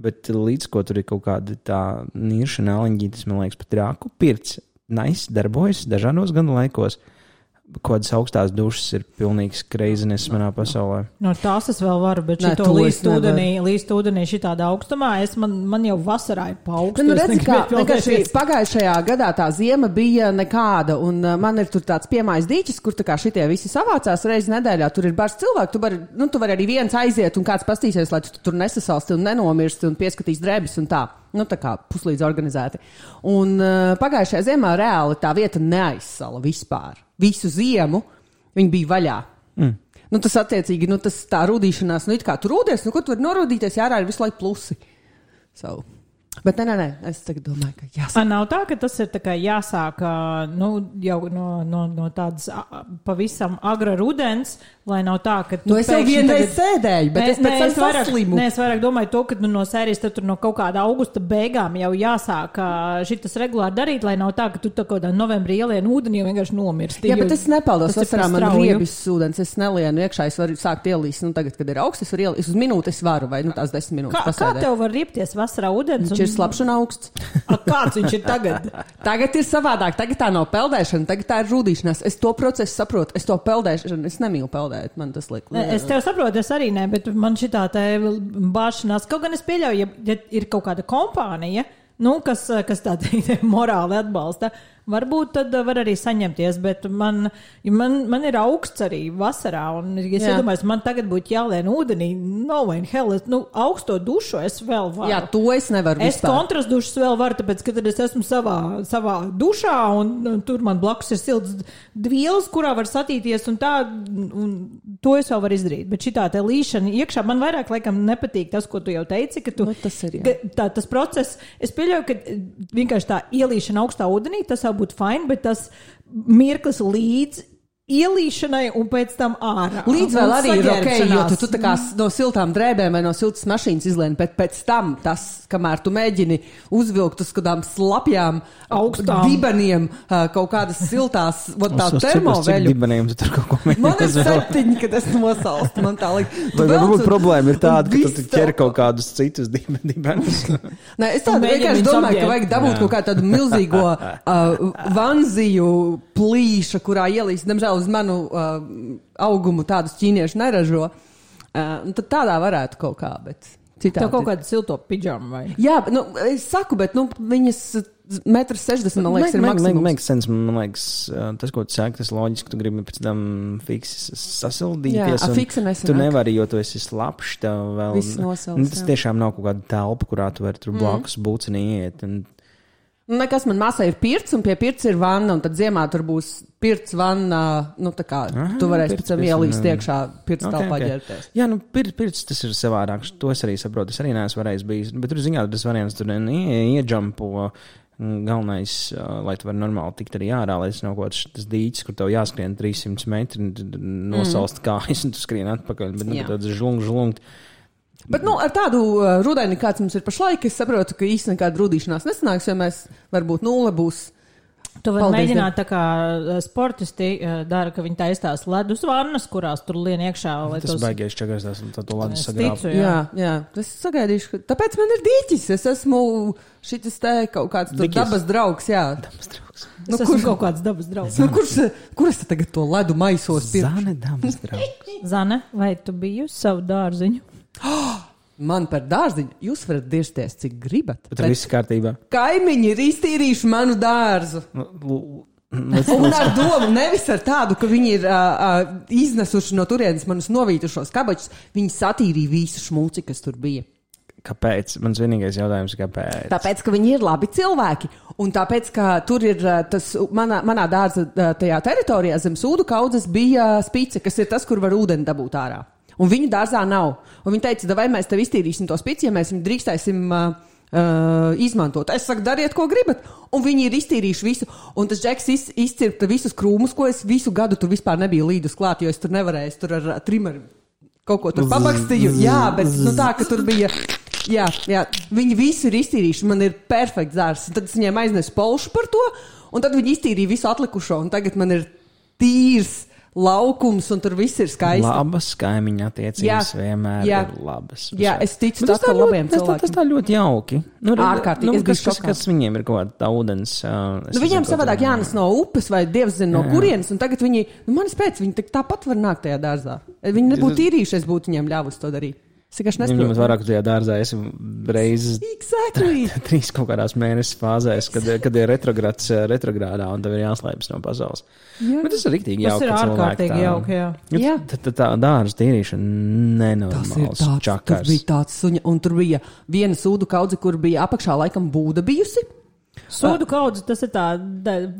bet līdz ko tur ir kaut kāda tā niršana aliņģī, tas man liekas pat rāku pirts. Nais darbojas dažādos gadu laikos. Kādas augstās dušas ir pilnīgs kreizinis manā pasaulē. No tās es vēl varu, bet līst nevaru. ūdenī, līst ūdenī šitādā augstumā, es man, man jau vasarā ir paaugstu. Nu, es redzi, kā, vienkārši doties. pagājušajā gadā tā ziema bija nekāda, un uh, man ir tur tāds piemājas dīķis, kur tā kā šitie visi savācās reizes nedēļā. Tur ir bars cilvēku, tu vari, nu, tu vari arī viens aiziet un kāds pastīsies, lai tu tur nesasalsti un nenomirsti un pieskatīs drēbes un tā. Nu, tā kā puslīdz organizēti. Un uh, pagājušajā ziemā reāli tā vieta neaizsala vispār. Visu ziemu viņi bija vaļā. Mm. Nu, tas attiecīgi, nu, tas tā rudīšanās, nu, it kā tur rūdies, nu, ko tu vari norūdīties, jārā ir visu laiku plusi. So. Bet nē, nē, nē, es tagad domāju, ka jāsaka. A, Nav tā, ka tas ir kā jāsāk nu, jau no, no, no tādas pavisam agra rudens, lai nav tā, ka. Nu, es jau vienreiz sēdēju, bet es pēc tam es vairāk, saslimu. nē, es vairāk domāju to, ka nu, no sērijas tad tur no kaut kāda augusta beigām jau jāsāk šis regulāri darīt, lai nav tā, ka tu tā kaut kādā novembrī ielien ūdenī un vienkārši nomirsti. Jā, bet es ir Vasarā man ir riebis ūdens, es nelienu iekšā, es varu sākt ielīst. Nu, tagad, kad ir augsts, es varu ielīst. Uz minūti es varu, vai nu tās desmit minūtes Kā, kā pasēdēt. tev var riepties vasarā ūdens? Viņš ir slapjš un augsts. A, kāds viņš ir tagad? Tagad ir savādāk, tagad tā nav peldēšana, tagad tā ir rudīšanās. Es to procesu saprotu, es to peldēšanu, es nemīlu peldēt. Man tas liekas. Es tev saprotu, es arī nē, bet man šī tā bāšanās, kaut gan es pieļauju, ja, ja ir kaut kāda kompānija, nu, kas, kas tā teikt, morāli atbalsta, varbūt tad var arī saņemties, bet man, man, man ir augsts arī vasarā, un ja es iedomājos, man tagad būtu jālien ūdenī, no in hell, es, nu, augsto dušu es vēl varu. Jā, to es nevaru. Es vispār. kontrastu dušas vēl varu, tāpēc, ka tad es esmu savā, savā dušā, un, un tur man blakus ir silts dvielas, kurā var satīties, un tā, un to es vēl varu izdarīt. Bet šī tā līšana iekšā man vairāk laikam nepatīk tas, ko tu jau teici, ka tu, Nu, tas ir, jā. ka tā, tas process, es pieļauju, ka eh, vienkārši tā ielīšana augstā ūdenī, tas jau būtu fine, bet tas mirklis līdz ielīšanai un pēc tam ārā. Līdz vēl arī ir ok, jo tu, tu tā kā no siltām drēbēm vai no siltas mašīnas izlēni, bet pēc tam tas, kamēr tu mēģini uzvilkt uz kādām slapjām, Augstām. dibeniem, kaut kādas siltās, vot tā termoveļu. dibeniem tu tur kaut ko Man ir mēģini septiņi, kad es nosalstu. Man tā liekas, Vai varbūt problēma ir tāda, ka tu ķer kaut kādus citus diben- dibenus? Nē, es tādu Mēģini vienkārši domāju, ka vajag dabūt kaut kādu milzīgo uh, vanziju plīšu, kurā ielīst, diemžēl, uz manu uh, augumu tādus ķīniešu neražo. Uh, un tad tādā varētu kaut kā, bet citādi. Tev kaut kāda silto pidžama vai? Jā, nu, es saku, bet nu, viņas metrs 60, man liekas, ir maksimums. Make sense, man liekas, uh, tas, ko tu saki, tas loģiski, tu gribi pēc tam fiksi sasildīties. Jā, fiksa nesanāk. Tu nevari, jo tu esi slapjš, tev vēl. Viss nosals, Nu, tas tiešām nav kaut kāda telpa, kurā tu vari tur blakus būcenī iet. Un, Nu, Nekas man māsai ir pirts, un pie pirts ir vanna, un tad ziemā tur būs pirts vanna. Nu, tā kā Aha, tu varēsi pirts, pēc tam ielīst jā. iekšā pirts Ok, telpā ok. ģērbties. Jā, nu, pir- pirts tas ir savādāk. To es arī saprotu. Es arī neesmu varējis bijis. Bet tur ziņā tas variants tur ie- iedžampo. mm, Galvenais, lai tu varētu normāli tikt arī ārā, lai tas nav kaut kāds dīķis, kur tev jāskrien 300 metri, nosalst kājas, un tu skrien atpakaļ. Bet nu, tāds žlung, žlung. Bet nu, ar tādu uh, rudeni, kāds mums ir pašlaik, es saprotu, ka īstenībā nekāda rudīšanās nesanāks, jo mēs varbūt nulle būs. Tu vari mēģināt tā kā eh, sportisti eh, dara, ka viņi taistās ledus vannas, kurās tur lien iekšā. Tas tos- baigais čakars, tas un tad to ledus Es sagrāb. ticu, Jā, jā, es sagaidīšu, ka tāpēc man ir dīķis. Es esmu šis te kaut kāds Vikijs. dabas draugs, jā. draugs. Nu, Nu, kurš kaut kāds dabas draugs? Nu, kurš, kur es tagad to ledu maisos pie? Zane dāmas draugs. Zane, vai tu biji uz savu dārziņu? Man par dārziņu jūs varat dirsties, cik gribat. Bet tur viss kārtībā. kaimiņi ir iztīrījuši manu dārzu. Nu, lu- nu, Un ar domu nevis ar tādu, ka viņi ir uh, uh, iznesuši no turienes manus novītušos kabačus, viņi satīrīja visu šmuci, kas tur bija. Kāpēc? Mans vienīgais jautājums ir, kāpēc? Tāpēc, ka viņi ir labi cilvēki. Un tāpēc, ka tur ir tas manā, manā dārza tajā teritorijā zem sūdu kaudzes bija spice, kas ir tas, kur var ūdeni dabūt ārā. Un viņu dārzā nav. Un viņi teica, vai mēs tev iztīrīsim to spici, ja mēs viņu drīkstēsim uh, uh, izmantot. Es saku, dariet, ko gribat. Un viņi ir iztīrījuši visu. Un tas džeks iz, izcirta visus krūmus, ko es visu gadu tur vispār nebiju līdus klāt, jo es tur nevarēju. Es tur ar trimeru kaut ko tur pabakstīju. Jā, bet nu, tā, ka tur bija. Jā, jā, viņi visi ir iztīrījuši. Man ir perfekts zārs. Tad es viņiem aiznesu polšu par to, un tad viņi iztīrīja visu atlikušo. Un tagad man ir tīrs laukums, un tur viss ir skaisti. Labas kaimiņa attiecības Jā. vienmēr Jā. ir labas. Jā, es ticu tas tā, labiem ļoti- tas tā- Tas cilvēkiem. tā ļoti jauki. Nu, Ārkārtīgi, Nu, kas, kas, kas viņiem ir kaut kāda ūdens? Uh, Nu, viņiem savādāk jānes no upes, vai dievs zina, no kurienes. Un tagad viņi, nu, manis pēc, viņi tāpat var nākt tajā dārzā. Viņi nebūtu tīrījuši, es būtu viņiem ļāvusi to darīt. Es vienkārši Viņam nesaprotu. vairāk tajā dārzā esi reizes Exactly. trīs kaut kādās mēnešu fāzēs, kad, kad ir retrogrāds, eh, retrogrādā un tev ir jāslēpjas no pasaules. Jā. Bet tas ir rīktīgi Tas jauki. ir ka cilvēki ārkārtīgi jauki, jā. Nu, Jā. Tā, tā, tā dārza tīrīšana Tas ir nenormāls čakars. bija tāds suņa, un tur bija viena sūdu kaudze, kur bija apakšā laikam būda bijusi. Sūdu kaudze, tas ir tā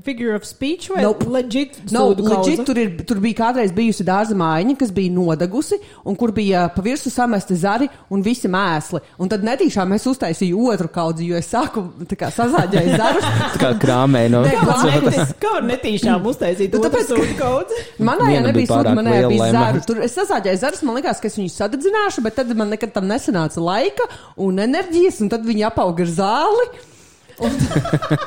figure of speech vai Nope. legit sūdu leģit, kaudze? tur, ir, tur bija kādreiz bijusi dārza mājiņa, kas bija nodegusi, un kur bija pa virsmu samesti zari un visi mēsli. Un tad netīšām es uztaisīju otru kaudzi, jo es sāku tā kā sazāģēt zarus. Tā kā krāmē no Ne, Kā var netīšām uztaisīt Nu, otru tāpēc, sūdu kaudzi? Manā jau nebija pārāk manā liela, bija zaru. Tur es sazāģēju zarus, man liekas, ka es viņus sadedzināšu, bet tad man nekad tam nesanāca laika un enerģijas, un tad viņi apauga ar zāli. Un,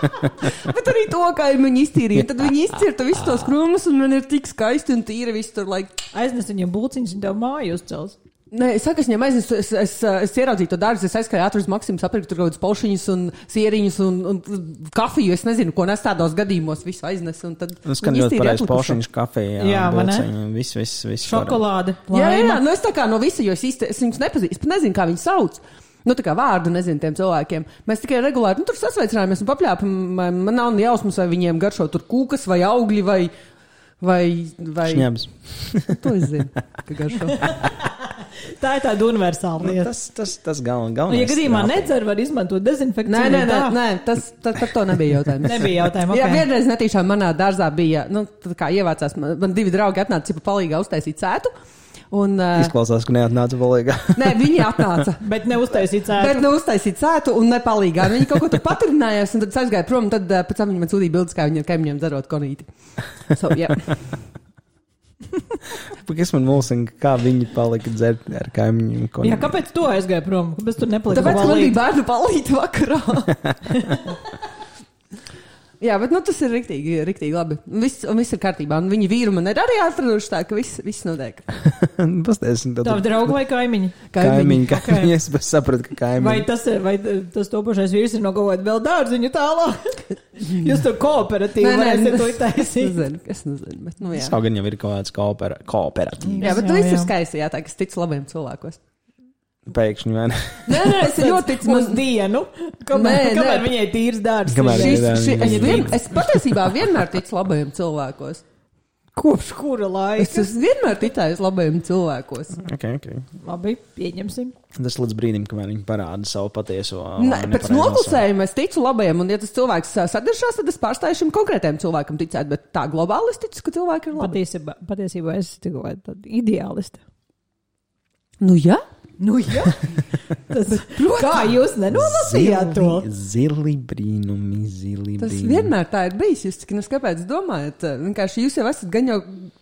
bet arī to, kā viņi iztīrīja. Tad viņi izcirta visus tos krūmus, un man ir tik skaisti un tīri viss tur. Like, Aiznes viņam būciņus, un tev māju uzcels. Nē, es saku, es viņam aiznesu, es, es, es ieraudzīju to dārzu, es aizskrēju ātri uz Maksimu, sapirku tur kaut kādas paušiņas un sieriņas un, un kafiju. Es nezinu, ko nes tādos gadījumos, visu aiznesu. un tad Tas skan viņi ļoti pareizi. Pošiņš, kafija, Jā, vai ne? bulciņi, viss, viss, viss. Šokolāde. Jā, jā, jā, nu es tā kā no visa, jo es īsti es viņus nepazīstu, es pat nezinu, kā viņi sauc. Nu, tā kā vārdu nezinu tiem cilvēkiem. Mēs tikai regulāri nu, tur sasveicinājāmies un papļāpām. Man man nav ne jausmas, vai viņiem garšo tur kūkas vai augļi vai. Vai, vai... Šņabs. To es zinu, ka garšo. Tā ir tāda universāla Nu, lieta. tas, tas, tas galven, Nu, galvenais. ja gadījumā nedzer, var izmantot dezinfekciju. Nē, nē, nē, nē tas, tas par to nebija jautājums. Nebija jautājuma, Jā, ok. vienreiz netīšām manā dārzā bija, nu, tā kā ievācās, man, man divi draugi atnāca, cipa palīgā uztaisīt sētu. Un, Izklausās, ka neatnāca palīgā. nē, viņi atnāca. Bet neuztaisīt Bet cēlu. nu uztaisīt sētu un nepalīgā. Viņi kaut ko tur patrinājās, un tad es aizgāju prom, un tad pēc tam viņi man sūtīja bildes, kā viņi ar kaimiņiem dzerot konīti. So, yeah. Kas man mulsina, kā viņi palika dzert ar kaimiņiem? ko- Jā, kāpēc tu aizgāji prom? Kāpēc tur nepalika? Tāpēc man balīt? bija bērnu palīti vakarā. Jā, bet nu, tas ir riktīgi, riktīgi labi. Viss, un viss ir kārtībā. Un viņi vīru man ir arī atraduši tā, ka viss, viss notiek. Pastāstiet, tad Tavi draugi vai kaimiņi? kaimiņi, Ok. kaimiņi, es sapratu, ka Vai kaimiņi. tas, ir, vai tas topošais vīrs ir no kaut kāda vēl dārziņa tālāk? Jūs tur kooperatīvi varēsiet to es taisīt. nezinu, es nezinu. Bet, nu, jā. Kaut gan jau ir kaut kāds koopera, kooperatīvs. jā, bet nu, viss ir skaisti. Jā, tā, ka es ticu labiem cilvēkos. Pēkšņi, ne? Nē, nē, es ļoti ticu. Uz Man, dienu, kamēr, Nē, nē. kamēr viņai tīrs dārsts. Kamēr ir. šis, Jā, ši, jā, es, vien, es patiesībā vienmēr ticu labajiem cilvēkos. Kopš kura Es laika? esmu vienmēr ticējis labajiem cilvēkos. Okay, okay. Labi, pieņemsim. Tas līdz brīdim, kamēr viņi parāda savu patieso. Nē, vai pēc noklusējuma es ticu labajiem, un ja tas cilvēks ā, sadaršās, tad es pārstāju šim konkrētajam cilvēkam ticēt, bet tā globāli es ticu, ka cilvēki ir labi. Patiesībā, patiesībā es esmu tikai tāda ideālista. Nu, jā. Nu, jā. Tas, kā jūs nenolasījāt to? Zili, zili brīnumi, zili Tas brīnumi. vienmēr tā ir bijis. Jūs tikai kāpēc domājat? Vienkārši jūs jau esat gan jau,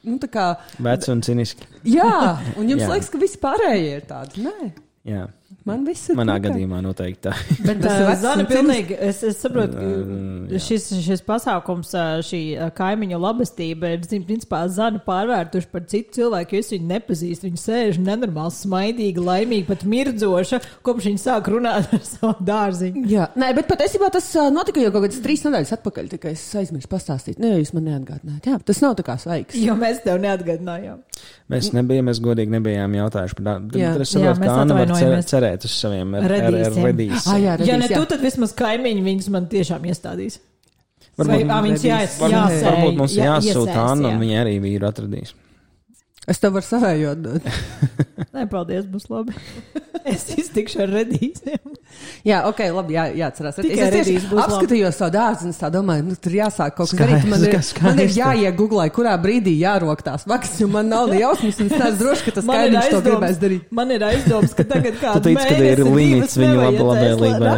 nu, tā kā, Veci un ciniski. jā, un jums Jā. liekas, ka visi pārējie ir tādi. Nē, Jā, man viss ir. manā kopā. gadījumā noteikti tā. Bet Tas ir uh, vecs Zana pilnīgi, es, es saprotu, ka Uh, šis, šis pasākums, ā, šī kaimiņu labestība ir, zin, principā, zana pārvērtuši par citu cilvēku, jo es viņu nepazīstu. Viņa sēž nenormāli, smaidīga, laimīga, pat mirdzoša, kopš viņa sāk runāt ar savu dārziņu. Jā, nē, bet patiesībā tas notika jau kaut kādas trīs nedēļas atpakaļ. Tikai es aizmirsu pastāstīt. Nē, jūs man neatgādinājāt. Jā, tas nav tā kā svaigs. Jo mēs tev neatgādinājām. Mēs nebijām, mēs godīgi nebijām jautājuši par tādu. Es Jā, saprotu, mēs kā Anna var cer, cerēt uz saviem redīs. Ah, Ja ne tu, tad vismaz kaimiņi viņus man tiešām iestādīs. Varbūt- Vai ā, viņus jāies, Varbūt, jāsēj, varbūt mums jā- jāsūta Anna, un viņa arī vīru atradīs. Es tev varu savējo atdot. Nē, paldies, būs labi. es iztikšu ar redīsiem. Jā, ok, labi, jā, jāatcerās. Tikai es tieši būs labi. apskatījos savu dārzu un tā domāju, nu, tur jāsāk kaut kas darīt. Man ir, skaisti. man ir jāiegūglē, kurā brīdī jārok tās vakas, jo man nav ne jausmas, un es neesmu droši, ka tas Man ir kaimiņš to gribēs darīt. Man ir aizdoms, ka tagad kāds Tu teici, ka ir limits viņu lab- labvēlībai.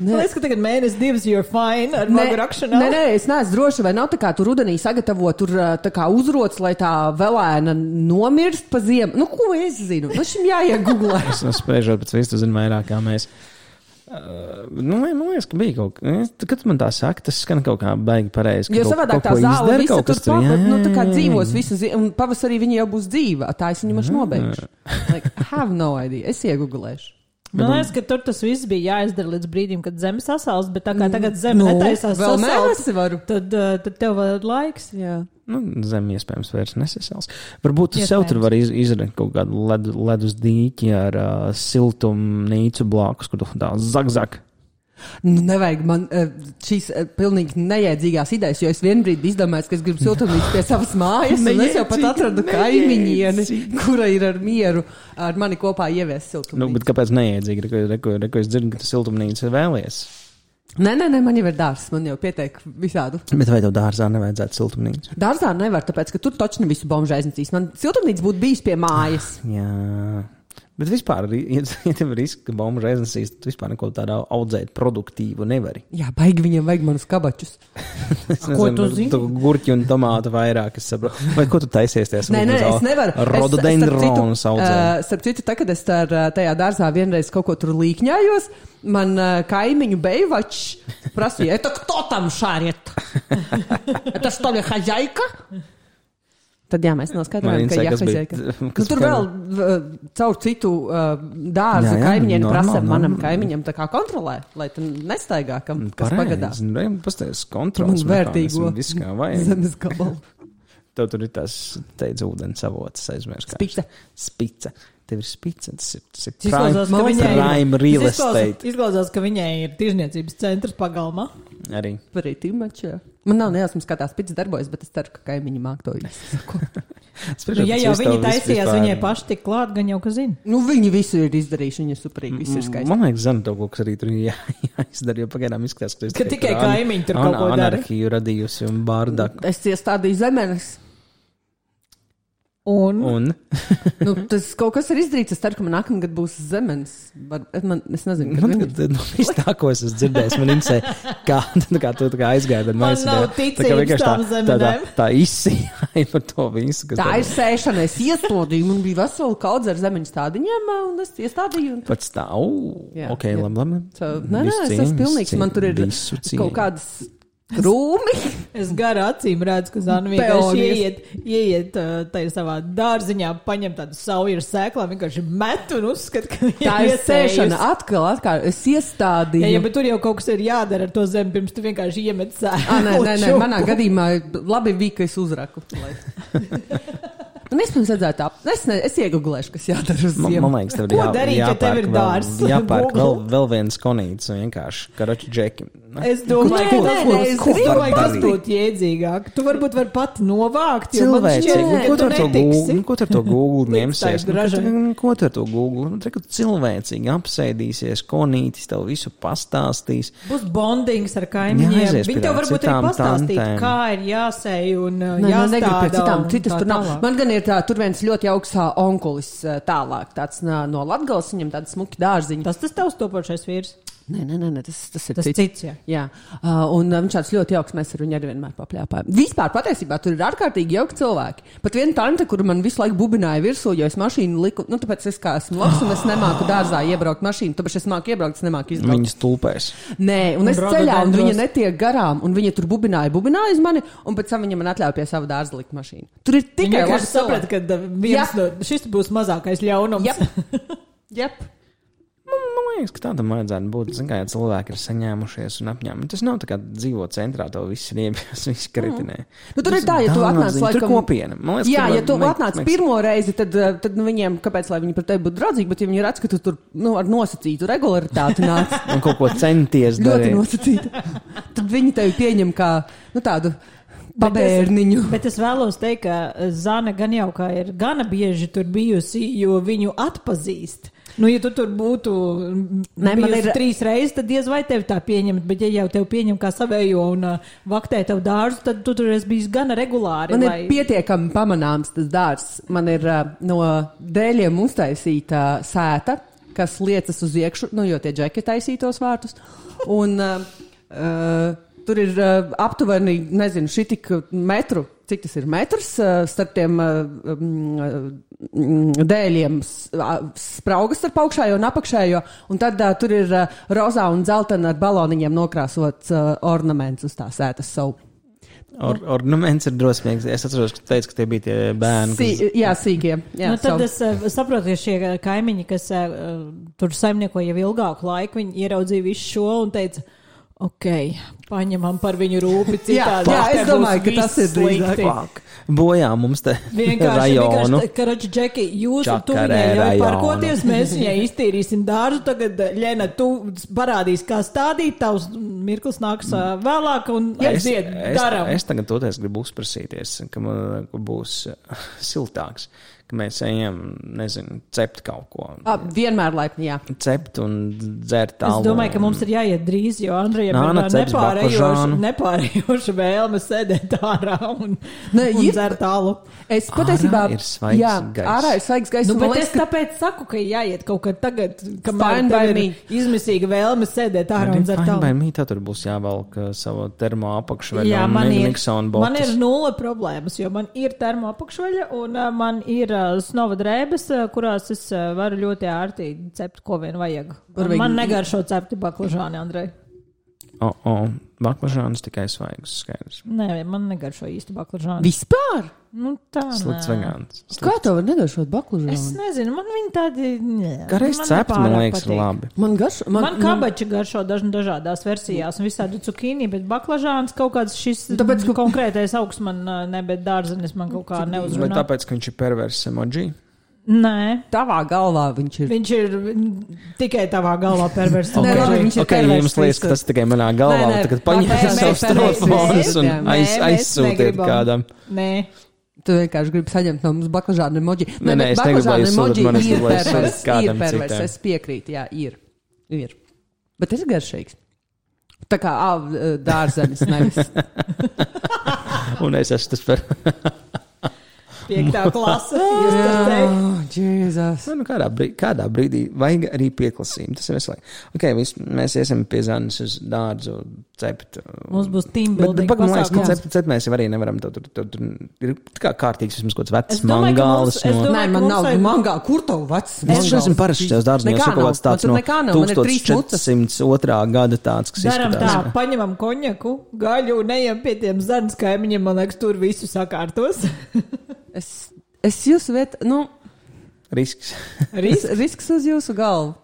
Man liekas, ka tagad mēnesis divas you're fine ar vagu rakšanu. nē, nē, es neesmu droši, vai nav tā kā tur rudenī sagatavo tur tā kā uzrots, lai tā velēna nomirst pa ziemu. Nu, ko es zinu? Nu, šim jāiegūglē. Es spriežot pēc visu, tu zini vairāk kā mēs. Uh, nu, man liekas, ka bija kaut kas, kad man tā saka, tas skan kaut kā baigi pareizi. ka Jo savādāk tā zāle visa kaut tur kas papat, jā, nu, tā kā dzīvos visu ziemu, un pavasarī viņa jau būs dzīva. Tā es viņu mašu nobeigšu. Like, have no idea. Es iegūlēšu. Man liekas, ka tur tas viss bija jāizdara līdz brīdim, kad zeme sasals, bet tā kā tagad zeme Nu, netaisās vēl mēnesi varu. tad, uh, tad tev vēl ir laiks. Jā. Nu, zem iespējams vairs nesasals. Varbūt tu sev tur vari iz, izdarīt kaut kādu ledu, ledus dīķi ar uh, siltumnīcu blakus, kur tu tā zagzag. Nu, nevajag man uh, šīs uh, pilnīgi neiedzīgās idejas, jo es vienbrīd biju izdomājis, ka es gribu siltumnīcu pie savas mājas, un es jau pat atradu kaimiņieni, kura ir ar mieru ar mani kopā ievies Nu, siltumnīcu. bet kāpēc neiedzīgi? Reko, reko, reko es dzirdu, ka tu siltumnīcu vēlies. Nē, nē, nē, man jau ir dārsts, man jau pietiek visādu. Bet vai tev dārzā nevajadzētu siltumnīcu? Dārzā nevar, tāpēc, ka tur taču ne visu bomžu aiznesīs. Man siltumnīca būtu bijis pie mājas. Jā. Bet vispār, ja, ja tev ir risks, ka bombu reizes tu vispār neko tādu audzēt produktīvu nevari. Jā, baigi viņiem vajag manus kabačus. es nezinu, ko tu zini? Tu gurķi un tomātu vairāk, es saprotu. Vai ko tu taisies tajā? Nē, nē, es nevaru. Rododendrons audzēt. Uh, starp citu, tā, kad es tā, tajā dārzā vienreiz kaut ko tur līkņājos, man uh, kaimiņu beivačs prasīja, e, tā, kto tam šāriet? E, tas to ir haļaika? Tad jā, mēs noskaidrojām, ka interesē, jā, kas bija- hozjaika. Nu, tur vēl caur citu uh, dārzu kaimiņiem prasa manam kaimiņam tā kā kontrolē, lai tam nestaigā, kam kas Pareizi. pagadās. Nu, Pastāvēs Man kontrols. vērtīgo Viss kā vajag. zemes gabalu. Tev tur ir tas teica ūdens avots, aizmirst. Spice. Spice. Tev ir spice, tas ir, tas ir izklausās, ka viņai ir- prime real tas izklausās- estate. Izklausās, ka viņai ir tirzniecības centrs pagalmā. Arī. Pretī mačā. Man nav nejausmas, kā tās pits darbojas, bet es ceru, ka kaimiņi māk to izsako. Nu, ja jau viņi taisījās, viņai paši tik klāt, gan jau ka zina. nu, viņi visu ir izdarījuši, viņi ir superīgi, viss ir skaisti. Man liekas, tev kaut kas arī tur ir jā, jāizdara, jo pagaidām izskatās, ka, Ka tikai kaimiņi tur kaut ko dara. Anarhiju radījusi un bārdaku. Es iestādīju zemenes. Un, Un nu, tas kaut kas ir izdarīts. Es ceru, ka man nākamgad būs zemenes. Var, es, man, es nezinu, kad man, viņi... kad, nu, viss tā, ko es esmu dzirdējis, man interesē, kā, nu, kā tu tā kā aizgāji. Man nav tā- tā ticības vienkārši tām tā, tā, tā, tā izsījāja par to visu. kas Tā tev- ir sēšana. Es iestādīju, man bija vesela kaudze ar zemeņu stādiņiem, un es iestādīju. Un... Pats tā, uu, Jā, ok, labi, labi. So, nē, nē, es esmu pilnīgs. Man tur ir kaut kādas krūmi. es garā acīm redzu, ka Zana vienkārši ieiet, ieiet tajā savā dārziņā, paņem tādu sauju ar sēklām, vienkārši met un uzskata, ka Tā ir sēšana atkal, atkal. Es iestādīju. Jā, jā, bet tur jau kaut kas ir jādara ar to zemi, pirms tu vienkārši iemet sēklu. Ah, nē, nē, nē, manā gadījumā labi bija, ka es uzraku. Un es pirms redzēju, tā, es, ne, es iegūlēšu, kas jādara uz Man, ziemu. man liekas, tev ir Ko jā, darīt, ja tev ir jāpērk dārzs? Vēl, jāpērk vēl, vēl viens konīts, vienkārši karoči džeki. Es domāju, ka nē, tas nē, es ko gribu domāju, ka tas darīt. būtu jēdzīgāk. Tu varbūt vari pat novākt, jo ko ar to. Google, ko ar to Google ņemsies? Nu, ko Ko ar to Google? Nu, Reku cilvēcīgi apsēdīsies, konītis tev visu pastāstīs. Būs bondings ar kaimiņiem. Viņi tev varbūt arī pastāstīs, kā ir jāsēj un uh, jāstāda. Citas tur nav. Man gan ir tā, tur viens ļoti augsts ā, onkulis ā, tālāk, tāds nā, no Latgales, viņam tāda smuki dārziņa. Tas tas tavs topošais vīrs. Nē, nē, nē, tas, tas ir Tas cits. cits, jā. Jā, uh, un uh, viņš tāds ļoti jauks. Mēs ar viņu arī vienmēr papļāpājam. Vispār patiesībā tur ir ārkārtīgi jauki cilvēki. Pat viena tante, kur man visu laiku bubināja virsū, jo es mašīnu liku, nu, tāpēc es kā esmu labs un es nemāku dārzā iebraukt mašīnu, tāpēc es māku iebraukt, es nemāku izbraukt. Viņas tulpēs. Nē, un es braucat ceļā, un viņa netiek garām, un viņa tur bubināja, bubināja uz mani, un pēc tam viņa man atļāva pie sava dārza likt mašīnu. Tur ir tikai labi saprata, ka uh, viens no, šis būs mazākais ļaunums. Jep. Jep. Man, man liekas, ka tādam vajadzētu būt. Zin, kā, ja cilvēki ir saņēmušies un apņēmušies. Tas nav tā kā dzīvo centrā, to viss ir iebies, viss kritinē. Nu, tur ir tā, ja tu atnāc laikam... kopiena. Liekas, Jā, ka ja tu atnāc makes- pirmo reizi, tad, eh, tad nu, viņiem, kāpēc lai viņi par tevi būtu draudzīgi, bet ja viņi redz, ka tu tur nu, ar nosacītu regularitāti nāc Un kaut ko centies ļoti darīt. nosacītu, tad viņi tevi pieņem kā nu, tādu pabērniņu. Bet es vēlos teikt, ka Zana gan jau kā ir gana bieži tur bijusi, jo viņu atpazīst. Nu, ja tu tur būtu bijusi ir- trīs reizes, tad diez vai tevi tā pieņemt. Bet, ja jau tevi pieņem kā savējo un uh, vaktē tev dārzu, tad tu tur esi bijis gana regulāri. Man lai... ir pietiekami pamanāms tas dārsts. Man ir uh, no dēļiem uztaisīta sēta, kas liecas uz iekšu, nu, jo tie džeki taisītos vārtus. Un, uh, uh, tur ir uh, aptuveni, nezinu, šī tik metru. Cik tas ir metrs starp tiem dēļiem, spraugas starp augšējo un apakšējo, un tad uh, tur ir uh, rozā un dzeltena ar baloniņiem nokrāsots uh, ornaments uz tā sētas savu. Or, ornaments ir drosmīgs. Es atceros, ka tu teici, ka tie bija tie bērni. Sī, kas- jā, sīkie. Jā, nu, tad savu. es saprotu, ka šie kaimiņi, kas tur saimnieko jau ilgāku laiku, viņi ieraudzīja visu šo un teica, ok, paņemam par viņu rūpi citādi. jā, es te domāju, ka tas ir drīzāk. Bojā mums te rajonu. vienkārši karači, Džeki, jūs tu Čakarē viņai parkoties, mēs viņai iztīrīsim dārzu, tagad, Ļena, tu parādīs, kā stādīt, tavs mirklis nāks vēlāk un Es, aiziet, es, daram. es tagad toties gribu uzprasīties, ka man būs siltāks, ka mēs ejam, nezinu, cept kaut ko. A, vienmēr laipni, jā. Cept un dzert Es tālu. domāju, ka mums ir jāiet drīz, jo Andrejam Nāna ir nepārējoša, nepārējoša vēlme sēdēt ārā un, Ne, un ir- dzert tālu. Es patiesībā. ir svaigs jā, gaiss. ārā ir svaigs gaiss. Nu, bet es ka- tāpēc saku, ka jāiet kaut kad tagad, kamēr ir izmisīga vēlme sēdēt ārā un dzert tālu. Vai mītā tur būs jāvelk uh, savu termo apakšveļu Jā, man ir, man ir nulle problēmas, jo man ir termo apakšveļa un uh, man ir snova drēbes, uh, kurās es uh, varu ļoti ērti cept, ko vien vajag. Viņu- Man negaršo cepti baklažāni, Andrej. O, o, baklažāns tikai svaigs, skaidrs. Nē, man negaršo īsti baklažāni. Vispār? Nu, tā Slikts nē. vegāns. Kā tev var nedošot Es baklužānu? nezinu, man viņi tādi. nē, Garais man cept, man liekas, ir patīk. labi. Man garšo. Man, man kabači garšo dažna, dažādās versijās, un visādi cukīni, bet baklažāns kaut kāds šis Tāpēc, ka- konkrētais augsts man ā, ne, bet dārzenis man kaut kā Vai neuzrunā. tāpēc, ka viņš ir pervers emoji? Nē, Tavā galvā viņš ir. viņš ir tikai tavā galvā perverss. Nē, labi, viņš ir okay, pervers jums liekas, ka tas tikai manā galvā, Nē, nē, tagad tā paņemiet savus telefonus un. Nē, aiz, aizsūtiet kādam. Nē, Tu vienkārši gribi saņemt no mums baklažānu emoji. Nē, nē, es negribu, lai jūs sūtat man, es ir pervers. Ir pervers, es piekrītu, jā, ir. Ir. Bet tas ir garšīgs. Tā kā dārzenis, nevis. Un es esmu tas per... piektā klase. Jūs tas teikt. Oh, Jēzus. Nu, kādā, brīdī, kādā brīdī vajag arī pieklasījumu. Tas ir veselīgi. Okay, vis, mēs iesim pie Zanas uz dārzu cept. Mums būs team Bet, bet man liekas, ka cept, cept mēs jau arī nevaram. Tur, tur, tur, tur ir tā kā kārtīgs vismaz kaut kāds vecs es No... Nē, man nav vajag- mangā. Kur tev vecs? Es neesmu parasts šajos dārzos, kaut nav. kāds tāds tur no nekā nav. Man ir trīs mucas. 1402. gada tāds, kas Daram tā, paņemam konjaku, gaļu un ejam pie tiem zaļas kaimiņiem. Man liekas, tur visu sakārtos. Es, es jūsu vietā, nu, Risks. ris, risks uz jūsu galvu.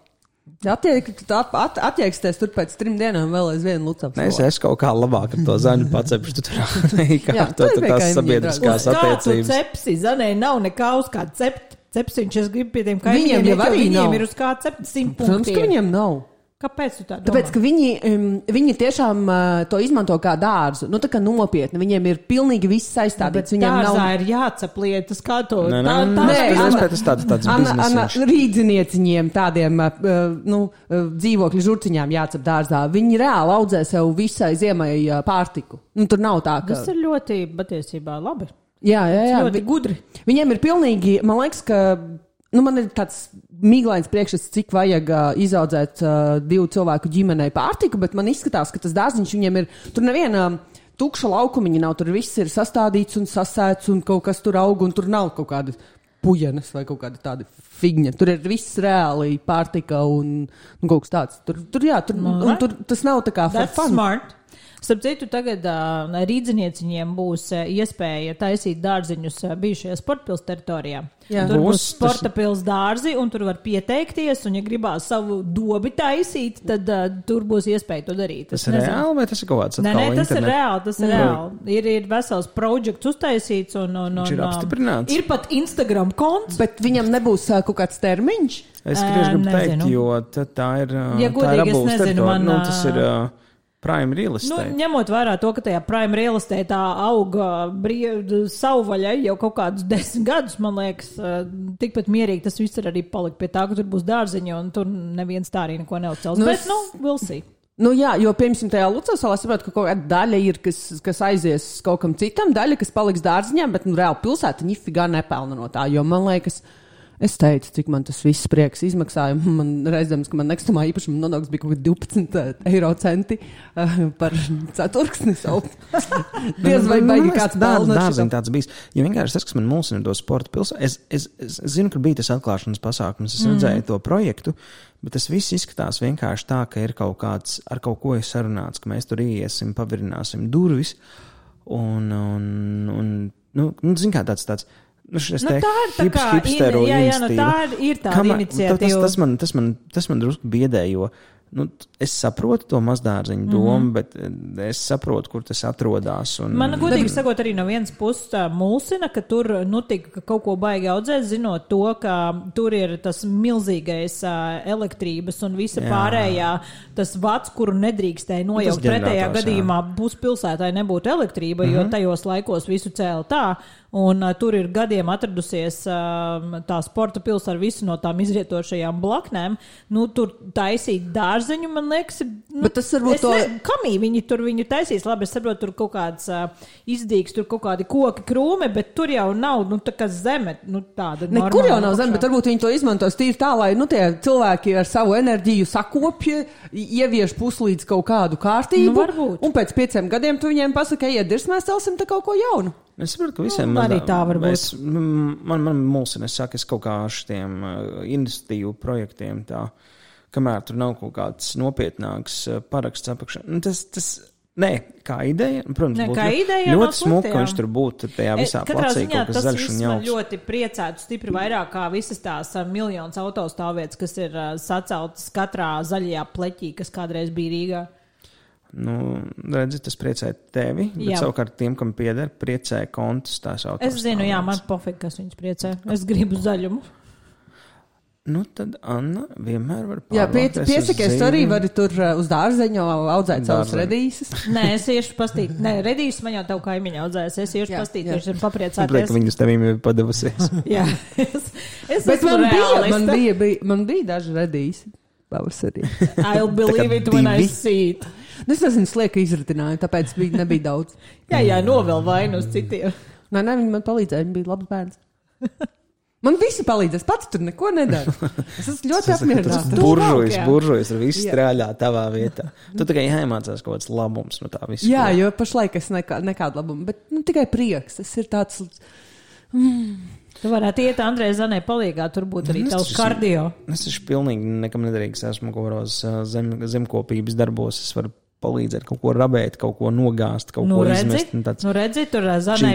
Attiek, at, at, attieksties tur pēc trim dienām vēl aizvien lucams. Nē, es esmu kaut kā labāk ar to zaļu pacepšu. Tu tur tur ir tās sabiedriskās Uz kā tu attiecības. cepsi? Zanē nav nekā uz kā cept. Cepsiņš, es gribu pie tiem Viņiem kaimiņiem. jau iet, jo arī viņiem nav. ir uz kā cept simt Protams, ka punktiem. viņiem nav. Kāpēc tu tā domā? Tāpēc, ka viņi, um, viņi tiešām uh, to izmanto kā dārzu. Nu, tā kā nopietni. Viņiem ir pilnīgi viss saistādīts. Viņiem dārzā nav. ir jācep lietas, kā to. Nē, nē, tā, nē, Nē, tas tāds, tāds Anna, Anna, rīdzinieciņiem, tādiem uh, nu, uh, dzīvokļu žurciņām jācep dārzā. Viņi reāli audzē sev visai ziemai uh, pārtiku. Nu, tur nav tā, ka. Tas ir ļoti patiesībā labi. Jā, jā, jā. ļoti Vi- gudri. Viņiem ir pilnīgi, man liekas, ka. Nu, man ir tāds mīklains priekšstats, cik vajag uh, izaudzēt uh, divu cilvēku ģimenei pārtiku, bet man izskatās, ka tas dārziņš viņiem ir. Tur neviena tukša laukumiņa nav, tur viss ir sastādīts un sasēts un kaut kas tur aug, un tur nav kaut kāda pujenes vai kaut kāda tāda figņa. Tur ir viss reāli pārtika un, un kaut kas tāds. Tur, tur jā, tur, No, un tur tas nav tā kā fun. smart. Starp citu, tagad uh, rīznieciņiem būs uh, iespēja taisīt dārziņus uh, bijušajā sporta pilsētas teritorijā. Jā. Tur būs sporta pilsētas dārzi, un tur var pieteikties. Un, ja gribās savu dobi taisīt, tad uh, tur būs iespēja to darīt. Tas Es ir reāli vai tas ir kaut kāds Nē, nē, atkal tas ir internet? reāli. Tas ir, reāli. ir, ir vesels projekts uztaisīts, un, un, un Viņš ir apstiprināts? Ir pat Instagram konts. Bet viņam nebūs uh, kaut kāds termiņš. Es gribu teikt, jo tā, ir. ā, Ja tā ir godīgi, es nezinu, teritorija. man, Nu, tas ir uh, prime real Nu, estate. ņemot vērā to, ka tajā prime real estate auga savvaļai jau kaut kādus desmit gadus, man liekas, eh, tikpat mierīgi tas viss ir arī palikt pie tā, ka tur būs dārziņi un tur neviens tā arī neko neuzcels. Nu, Nu, es- Bet, nu, we'll see. Nu, jā, jo, piemēram, tajā Lucasovā saprotu, ka kaut kāda daļa ir, kas, kas aizies kaut kam citam, daļa, kas paliks dārziņā, bet nu, reāli pilsēta ņifigā nepelna no tā. Jo man liekas, es teicu, cik man tas viss prieks izmaksāja. Man reizēm, ka man nekustamā īpašuma nodoklis bija kaut kādi 12 eiro centi uh, par ceturksni. Diez vai baigi kāds tāds pelna. dārziņš tāds bijis. Jo vienkārši tas, kas man mulsina to sporta pilsētu, es, es, es, zinu, ka bija tas atklāšanas pasākums, es redzēju to projektu, bet tas viss izskatās vienkārši tā, ka ir kaut kāds, ar kaut ko sarunāts, ka mēs tur iesim, pavirināsim durvis. Un, un, un nu, nu, zin kā tāds tāds. Nu, Nu, tā ir tā kā, hipsteru jā, jā, nu, tā ir, tāda Kamēr- iniciatīva. Tas, tas, man, tas, man, tas man drusku biedē, jo nu, es saprotu to mazdārziņu domu, mm -hmm. bet eh, es saprotu, kur tas atrodas. Un, Man, godīgi sakot, arī no vienas puses mulsina, ka tur nu, tik kaut ko baigi audzēt, zinot to, ka tur ir tas milzīgais elektrības un visa Jā. pārējā, tas vats, kuru nedrīkstēja nojaukt. Pretējā gadījumā puspilsētai nebūtu elektrība, mm -hmm. jo tajos laikos visu cēla tā. Un uh, tur ir gadiem atradusies uh, tā sporta pilsēta ar visu no tām izrietošajām blaknēm. Nu, tur taisīt dārziņu, man liekas, ir. Nu, Bet tas varbūt to- ne- Kamī viņi tur viņu taisīs? Labi, es saprotu, tur kaut kāds uh, izdīgs, tur kaut kādi koki, krūmi, bet tur jau nav nu, tā kā zeme. Nu, tāda Nekur jau nav zeme, bet varbūt viņi to izmantos tīri tā, lai nu, tie cilvēki ar savu enerģiju sakopja, ievieš puslīdz kaut kādu kārtību. Nu, varbūt. un pēc pieciem gadiem tu viņiem pasaki, ej, dirs, mēs celsim te kaut ko jaunu. Es saprotu, ka visiem Nu, arī tā var būt. Es, m- man, man mulsina, es saku, es kaut kā ar šiem uh, iniciatīvu projektiem tā, kamēr tur nav kaut kāds nopietnāks uh, paraksts apakšā. Nu, tas, tas, nē, kā ideja, nu, protams, būtu kā ideja ļoti smuka, ka viņš tur būtu tajā E, visā Katrā placī, ziņā kaut kas zaļš un jauks. ļoti priecētu stipri vairāk kā visas tās uh, miljonas autostāvvietas, kas ir uh, saceltas katrā zaļajā pleķī, kas kādreiz bija Rīgā. Nu, redzi, tas priecē tevi, bet Jā. savukārt tiem, kam pieder, priecē kontus tās autos. Es zinu, jā, man pofīgi, kas viņus priecē. Es gribu zaļumu. Nu, tad Anna vienmēr var Jā, piec, piesakies, arī vari tur uh, uz dārzeņu audzēt savus redīses. Nē, es iešu pastīt. Nē, redīs man jau tavu kaimiņu audzēs. Es iešu Jā, pastīt, viņš ir Prieks, papriecāties. ka viņas tevīm ir padavusies. Jā, es, es Bet esmu man bija, realiste. man bija, bija, man bija daži redīsi pavasarī. I'll believe it when I divi. see it. Nu, es nezinu, slieka izritināju, tāpēc bija, nebija daudz. Jā, jā, novēl vainu uz citiem. Nē, nē, viņi man palīdzēja, viņi bija labs bērns. Man visi palīdzēs, pats tur neko nedara. Es esmu ļoti Tas apmierināts. Jā. buržujas ar visu Jā. strāļā tavā vietā. Tu tikai jāiemācās kaut kāds labums no tā visa. Jā, jo pašlaik es nekā, nekādu labumu, bet nu, tikai prieks. Tas ir tāds. Tu varētu iet Andrei Zanē palīgā, tur būtu arī Nu, es tavs taču- kardio. Es esmu pilnīgi nekam nederīgs. Esmu kaut kādos ā, zem, zemkopības darbos. Es varu palīdzēt kaut ko rabēt, kaut ko nogāzt, kaut Nu, ko redzi, izmest. Tāds... nu, redzi, tur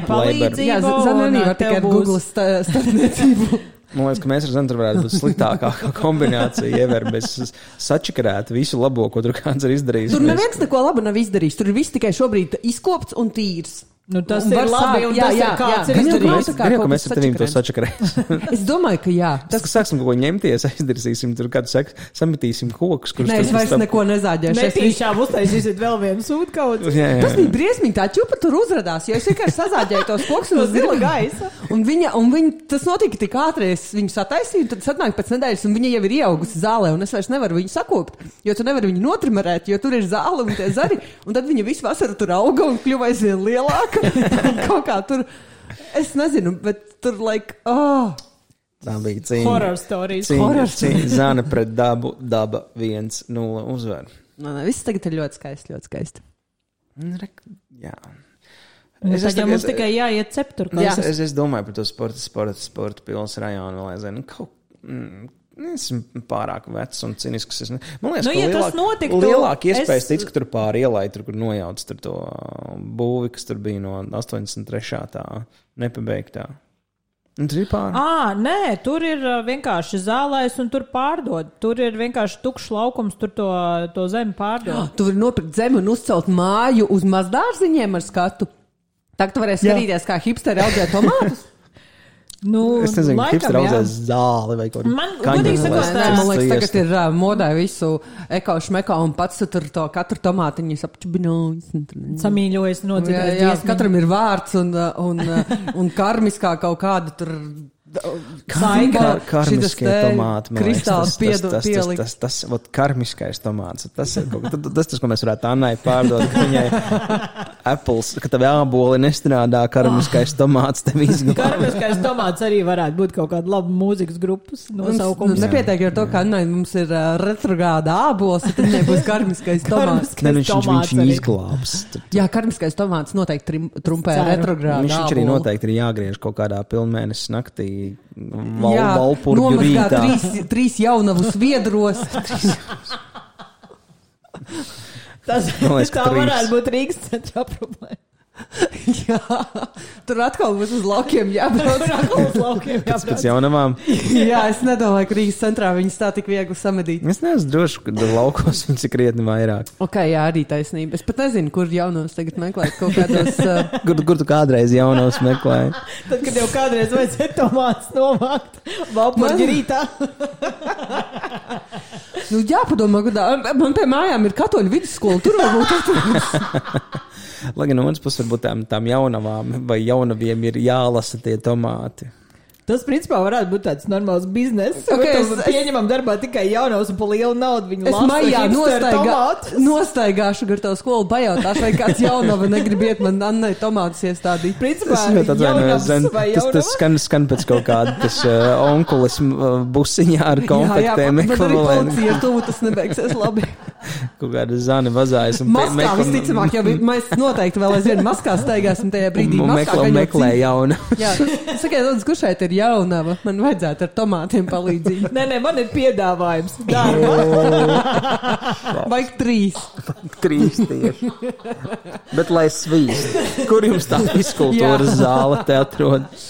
labor. palīdzība. Jā, Zanoni un, var tikai ar būs- Google sta- starpniecību. Man liekas, ka mēs ar Zentru varētu būt sliktākā kombinācija. Iever, mēs sačakarētu visu labo, ko tur kāds ir izdarījis. Tur neviens neko labu nav izdarījis. Tur viss tikai šobrīd izkopts un tīrs. Nu, tas Un ir labi, sākt- un jā, tas ir jā, kāds jā. ir izdarījis. Gan jau, kaut ka mēs ar tevīm to sačakarēsim. Es domāju, ka jā. Tas, ka sāksim kaut ko ņemties, aizdirsīsim tur kādu sek, sametīsim kokus, kurus Nē, es vairs neko nezāģēšu. Es Netīšām uztaisīsiet vēl vienu sūdkautu. Jā, jā. Tas bija briesmīgi. Tā ķupa tur uzrādījās. Jo es vienkārši sazāģēju tos kokus No zila gaisa. Un viņa, un viņa, tas notika tik ātri, es viņu sataisīju, tad es atnāku pēc nedēļas, un viņa jau ir ieaugusi zālē, un es vairs nevaru viņu sakopt, jo tu nevari viņu notrimerēt, jo tur ir zāle un tie zari, un tad viņa visu vasaru tur auga un kļuva aizvien lielāka. Kaut kā tur, es nezinu, bet tur, like, oh, Tā bija cīņa. Horror stories. Cīņa, Horror cīņa zana pret dabu, daba 1-0 uzvar. Nē, nē, viss tagad ir ļoti skaisti, ļoti skaisti. Nu, Jā. Nu, Es- jau tagad- mums tikai jāiet ceptur. Jā. Es, es, domāju par to sporta, sporta, sporta pilsētu rajonu vēl aizvien. Nu, kaut, mm, esmu pārāk vecs un cinisks. Es ne... Man liekas, Nu, ka ja tas lielāk, notiktu, lielāka iespēja es- es... tic, ka tur pāri ielai, tur, kur nojauc tur to uh, būvi, kas tur bija no 83. tā nepabeigtā. Un tur ir pāri. Ā, nē, tur ir ā, vienkārši zālais un tur pārdod. Tur ir vienkārši tukšs laukums, tur to, to zemi pārdod. Tu vari nopirkt zemi un uzcelt māju uz mazdārziņiem ar skatu. Tagad tu varēsi skatīties, kā hipsteri audzē tomātus. Nu, Es nezinu, laikam, kāpēc jā. raudzēs zāli vai ko Man, godīgi sakot, Nē, tā- nē, man liekas, tagad ir uh, modē visu ekaušu mekā un pats tu tur to katru tomātiņu apčubinājis. Samīļojas Jā, nodzirdēt. jā, katram ir vārds un, un, un karmiskā kaut kāda tur. Saika. Kar, karmiskie tomāti. Kristāls tas- piedu tas, tas, tas, tas, tas, tas, karmiskais tomāts. Tas ir kaut kas, tas, tas, ko mēs varētu Annai pārdot. ka Viņai Apples, ka tev āboli nestrādā, karmiskais tomāts tev izglābj. Karmiskais tomāts arī varētu būt kaut kāda laba mūzikas grupas Nu, nosaukums. nepietiek ar to, ka Annai mums ir uh, retrogrāda ābols, tad nebūs karmiskais tomāts. Ne, viņš, viņš, viņš viņu izglābs. Jā, karmiskais tomāts noteikti trumpē Ceru. retrogrāda. Viņš, arī noteikti ir jāgriež kaut kādā pilnmēnesis naktī, val, Jā, nomazgā rītā. trīs, trīs jaunavus viedros. Tas, liekas, ka tā trīs. varētu būt Rīgas centrā problēma. Jā, tur atkal būs uz laukiem jābrauc. Uz laukiem Pēc, pēc jābrauc. jaunavām. Jā, es nedomāju, ka Rīgas centrā viņas tā tik viegli samedīt. Es neesmu drošs, ka laukos viņas ir krietni vairāk. Ok, jā, arī taisnība. Es pat nezinu, kur jaunos tagad meklēt kaut kādos. Uh, Kur, kur tu kādreiz jaunos meklēji? Tad, kad jau kādreiz vajadzēja tomātus novākt, valpurģi Man- rītā. nu, jāpadomā, ka man pie mājām ir katoļu vidusskola. Tur varbūt atrodas. Lai gan no otras puses, varbūt tām, tām jaunavām vai jaunaviem ir jālasa tie tomāti. Tas, principā, varētu būt tāds normāls bizness. Ok, Okay, es- pieņemam darbā tikai jaunus un par lielu naudu. Viņu Es lasa maijā nostaigā, nostaigāšu gar tavu skolu, pajautāšu, vai kāds jaunava negrib iet man Annai tomātus iestādīt. Principā, Zen. vai Tas, tas skan, skan pēc kaut kāda tas uh, onkulis uh, busiņā ar kontaktiem. jā, bet arī ekvivalenti. policija ir tuvu, tas nebeigsies labi. Kaut kāda zana vazājas. un Maskā meklē- visticamāk, jau vi- mēs noteikti vēl aizvien maskā staigāsim tajā brīdī. un maskā meklē, meklē jaunu. Jā, sakiet, lūdzu, kurš šeit ir jaunava? Man vajadzētu ar tomātiem palīdzību. Nē, nē, man ir piedāvājums. Darba. Vajag trīs. Trīs tieši. Bet lai svīst. Kur jums tā izkultūras zāle te atrodas?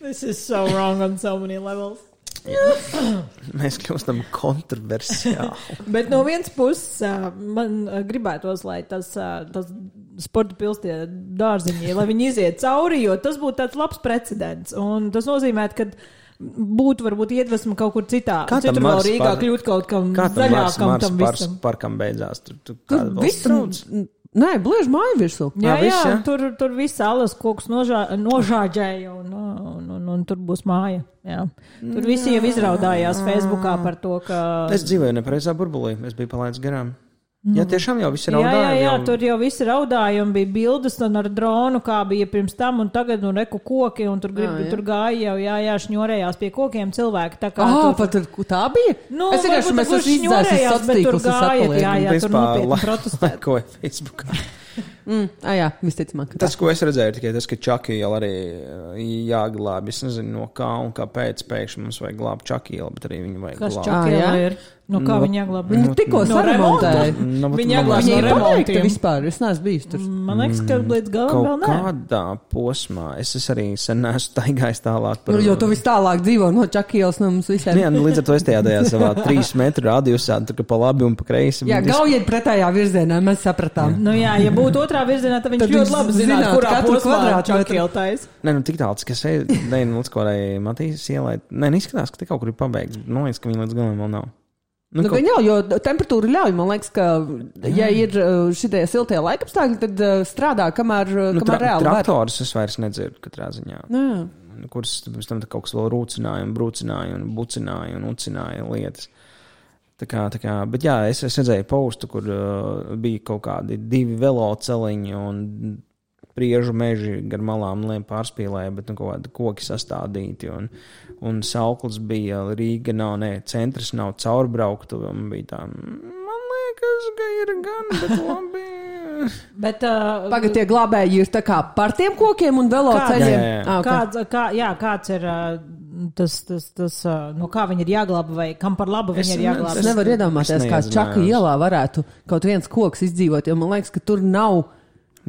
This is so wrong on so many levels. Mēs kļūstam kontroversiāli. Bet no vienas puses, man gribētos, lai tas, tas sporta pilsēta dārziņi, lai viņi iziet cauri, jo tas būtu tāds labs precedents. Un tas nozīmē, ka būtu varbūt iedvesma kaut kur citā. Kā tam Citur Rīgā par- kļūt kaut kam zaļākam tam visam. parkam beidzās? Tur, tur Tur viss strauds? Nē, bliež māju virsū. Jā, Ā, viss, jā, jā? tur, tur viss alas koks nožā, nožāģēja un, un, un, un tur būs māja. Jā. Tur visi jau izraudājās Facebookā par to, ka. Es dzīvoju nepareizā burbulī. Es biju palaidis garām. Jā, tiešām jau viss ir Jā, jā, raudājumi. jā, jau- tur jau viss raudāja un bija bildes un ar dronu, kā bija pirms tam, un tagad nu reku koki, un tur, grib, Jā, jā. tur gāja jau, jā, jā, šņorējās pie kokiem cilvēki. Tā kā Ah, tur, pat ko tā bija? nu, es vienkārši mēs tur esam izdzēsis bet tur gāja, jā, jā, tur nopietni Facebookā. Mm, ah, jā, visticamāk. ka. Tas, ko es redzēju, ir tikai tas, ka Čakija arī uh, jāglābj. Es nezinu, no kā un kāpēc pēkšņi mums vajag glābt Čakiju, bet arī viņu vajag Kas glābt. Ah, čakēlā jā? ir? Nu, kā Nu, viņi jāglābj? Viņi tikko No saremontēja. Nu, bet Viņa glābj no remontiem. vispār. Es neesmu bijis tur. Man liekas, ka līdz galam vēl nē. kādā posmā es, es arī sen neesmu staigājis tālāk. Nu, jo tu vis tālāk dzīvo no Čakielas no mums visiem. Jā, nu, līdz ar to es tajā, tajā savā trīs metru radiusā, tur kā pa labi un pa kreisi. Jā, gaujiet pretējā virzienā, mēs sapratām. Nu, jā, ja būtu otrā virzienā, tad viņš Tad ļoti labi zinātu kurā kvadrātmetru. čakēltais. Nē, nu tik tālu, ka es nu, kaut kādai Matīs ielai. Nē, neizskatās, ka te kaut kur ir pabeigts. Man liekas, ka viņi līdz galam vēl nav. Nu, kaut- nu, jau, jo temperatūra ļauj. Man liekas, ka, ja ir uh, šitie siltie laikapstākļi, tad uh, strādā, kamēr, uh, nu, kamēr tra reāli var. traktorus es vairs nedzirdu katrā ziņā. Jā. Kuras pēc tam kaut kas vēl rūcināja, un brūcināja, un bucināja, un ucināja lietas. Tā kā, tā kā, bet jā, es, es redzēju postu, kur uh, bija kaut kādi divi veloceliņi, un spriežu meži gar malām pārspīlēja, bet nu, kaut kādi koki sastādīti. Un, un sauklis bija Rīga, nav, ne, centrs nav caurbrauktu. Man liekas, ka ir gan, bet labi. Bet, uh, Pagaidiet, tie glābēji ir tā kā par tiem kokiem un veloceļiem. Jā. Ah, ok. kāds, kā, jā, kāds ir uh, tas, tas, tas no kā viņi ir jāglāba vai kam par labu Es viņi ir jāglāba? Es nevaru iedomāties, Es kā Čaka ielā varētu kaut viens koks izdzīvot, jo man liekas, ka tur nav.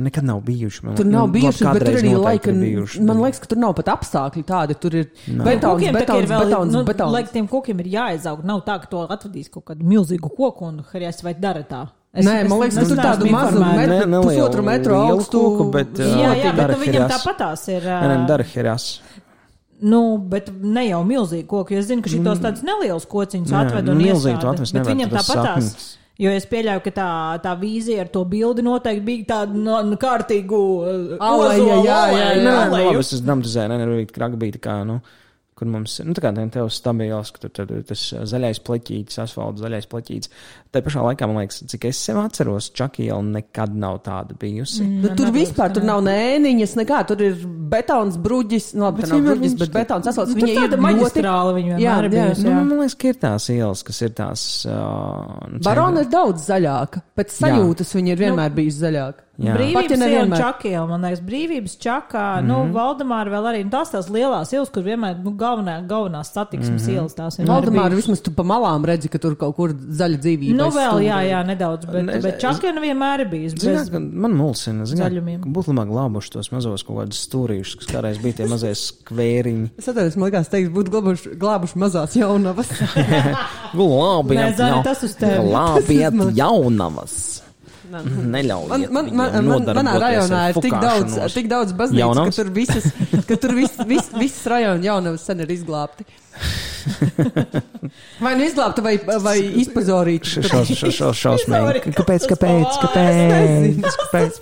Nekad nav bijuši. Man, Tur nav nu, bijuši, bet tur arī laika. bijuši, Man liekas, ka tur nav pat apstākļi tādi. Tur ir betons, betons, vēl, betons, nu, betons. Lai tiem kokiem ir jāizaug, nav tā, ka to atvedīs kaut kādu milzīgu koku un Harijas vai dara tā. Nē, man liekas, ka tur tādu mazu metru, pusotru metru augstu. koku, bet, Jā, jā, bet nu, viņam tāpatās ir. Nē, nē, ā, dara Heras. Nu, bet ne jau milzīgi koki. Es zinu, ka šitos tādus nelielus kociņus Mm. Jā, atved un atvest Bet nevar, viņam tāpatās. sapnis. Jo es pieļauju, ka tā, tā vīzija ar to bildi noteikti bija tāda no, no kārtīgu uh, Aleja, ozolu jā, jā, aleju, Nē, nē, aleju. labi, es dramatizēju, nē, nebija kraka bija tā kā, nu, kur mums, nu, tā kā tev stabils, ka tur, tur tas zaļais pleķītis, asfalts, zaļais pleķītis. Tā pašā laikā, man liekas, cik es sev atceros, Čakiela nekad nav tāda bijusi. Mm. Nu, tur vispār tur nav nēniņas, nekā. Tur ir betons, bruģis, nu, labi, Bet tā nav bruģis, bet betons asfalts. Nu, Viņa ir maģistrāla viņa Jā, ir jā. bijusi. Nu, jā. man liekas, ka ir tās ielas, kas ir tās. Uh, nu, Barona ir daudz zaļāka. Pēc sajūtas viņa ir vienmēr bijusi zaļāka. Jā. Brīvības iela un nevienmēr. čakiela, man liekas, brīvības čakā, mm -hmm. nu, Mhm. Valdemāra vēl arī, nu, tās tās lielās ielas, kur vienmēr, nu, galvenā, galvenās satiksmes Mhm. ielas tās vienmēr Valdemāra vismaz tu pa malām redzi, ka tur kaut kur zaļa dzīvība. Nu, vēl, jā, jā, nedaudz, bet, Es- bet čakiela nu vienmēr ir. Zināt, Bez, ka man mulsina, zināt, būtu labāk glābuši tos mazos kaut kādus stūrīšus, kas kādreiz bija tie mazie skvēriņi. Es atceros, man liekas, teiks, būtu glābuši, glābuši mazās jaunavas. Labi, Nē, Zani, tas uz tevi. Labi, jaunavas. Neļaujiet. Man, man, man, manā rajonā ir tik daudz, tik daudz baznīcas, ka tur visas, ka tur vis, vis, visas rajona jaunavas sen ir izglābti. Vai nu izglābti, vai, vai šaus- Šausmīgi. Kāpēc, kāpēc, kāpēc? Kāpēc,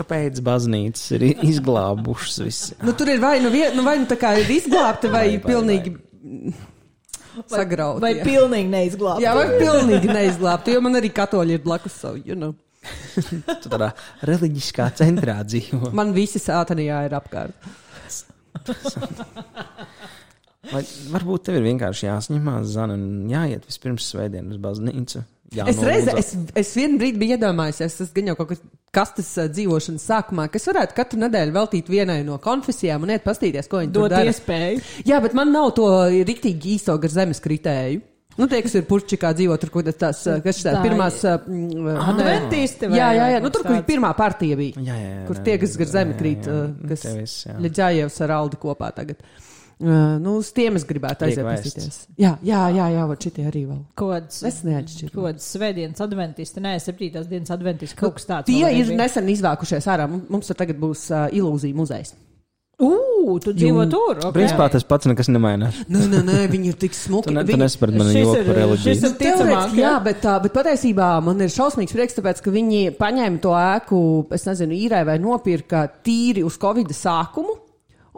kāpēc baznīcas ir izglābušas visi? Nu, tur ir vai nu, vien, nu, vai nu tā kā ir izglābti, vai, Vai, vai, pilnīgi sagrauti. vai jā. pilnīgi neizglābt. Jā, vai pilnīgi neizglābti, jo man arī katoļi ir blakus savu, you know. Tu tādā reliģiskā centrā dzīvo. Man visi sātanijā ir apkārt. Vai varbūt tev ir vienkārši jāsņemās zana un jāiet vispirms svētdien uz baznīcu. Jā, Es reiz, es, es vienu brīdi biju iedomājies, tas gan jau kaut kas kastes dzīvošanas sākumā, kas varētu katru nedēļu veltīt vienai no konfesijām un iet pastīties, ko viņi Dot dara. iespēju. Jā, bet man nav to riktīgi īsto gar zemes kritēju. Nu, tie, kas ir pušķikā dzīvo, tur Tā tā, ir. pirmās. Adventisti Jā, jā, jā. Nu, tur, kur pirmā partija bija. Jā, jā, jā, Kur tie, kas gar zemi jā, krīt, jā, kas. Ļaģājevs ar Aldi kopā tagad. Uh, nu, uz tiem es gribētu aiziet vēsts. pastīties. Jā, jā, jā, jā, vot šitie arī vēl. Kāds Es neatšķiru. Kāds svētdienas adventisti, nē, septītās dienas adventisti, kaut kas tāds. Tie vēl arī ir bija. nesen izvākušies ārā. Mums- tur tagad būs uh, ilūzija muzejs. Ugh, tu dzīvo tur. Okay. Principā tas pats nekas nemaina. Nē, nē, nē, viņi ir tik smuki. Tu Viņi- manu Šis joku ir- par reliģiju. ir- ticamāk, jā. jā, bet, tā, bet patiesībā man ir šausmīgs prieks, tāpēc, ka viņi paņēma to ēku, es nezinu, īrē vai nopirka tīri uz Covid sākumu.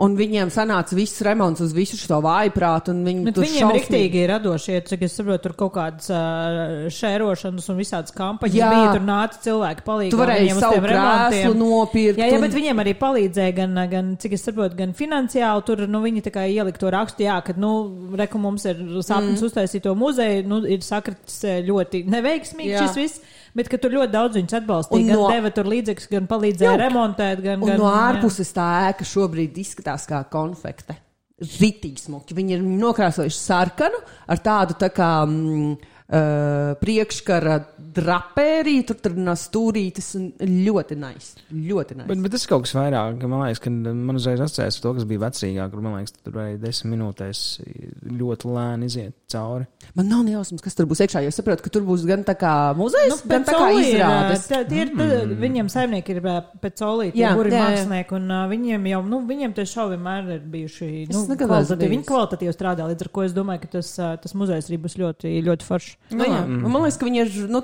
Un viņiem sanāca viss remonts uz visu šo vājprātu. un Viņi tur viņiem riktīgi ir radošie, cik es saprotu, tur kaut kādas uh, šērošanas un visādas kampaņas Jā. bija. Tur nāca cilvēki palīdzēt. Tu varēji savu krēslu nopirkt. Jā, jā, un- bet viņiem arī palīdzēja gan, gan, cik es saprotu, gan finansiāli. Tur nu, viņi tā kā ielika to rakstu, jā, ka, nu, reku mums ir sapnis mm. uztaisīt to muzeju, nu, ir sakritis ļoti neveiksmīgi Jā. šis viss, bet ka tur ļoti daudz viņus atbalstīja. Un Gan no- deva tur līdzekļus, gan palīdzēja Jauki. remontēt, gan, gan no ārpuses tā ēka šobrīd izskatās kā konfekte. Ritīgi smuki. Viņi ir nokrāsojuši sarkanu ar tādu tā kā mm, uh, priekškara drapēriju, tur tur no stūrītes un ļoti nais. Ļoti nais. Bet, bet tas ir kaut kas vairāk. ka Man liekas, ka man uzreiz atcerās to, kas bija vecrīgā, kur man liekas, tur varēja desmit minūtēs ļoti lēni iziet cauri. Man nav ne jausmas, kas tur būs iekšā, jo es saprotu, ka tur būs gan tā kā muzejs, nu, gan tā kā izrādes. tā- tie ir, mm. Viņiem saimnieki ir pēc solīta, Jā, kur ir mākslinieki, un ā, viņiem jau, nu, viņiem tie šovi vienmēr ir bijuši, nu, kvalitatīvi. Viņi kvalitatīvi strādā, līdz ar ko es domāju, ka tas, ā, tas muzejs arī būs ļoti, ļoti foršs. Nu, jā. mm. Man liekas, ka viņi ir nu,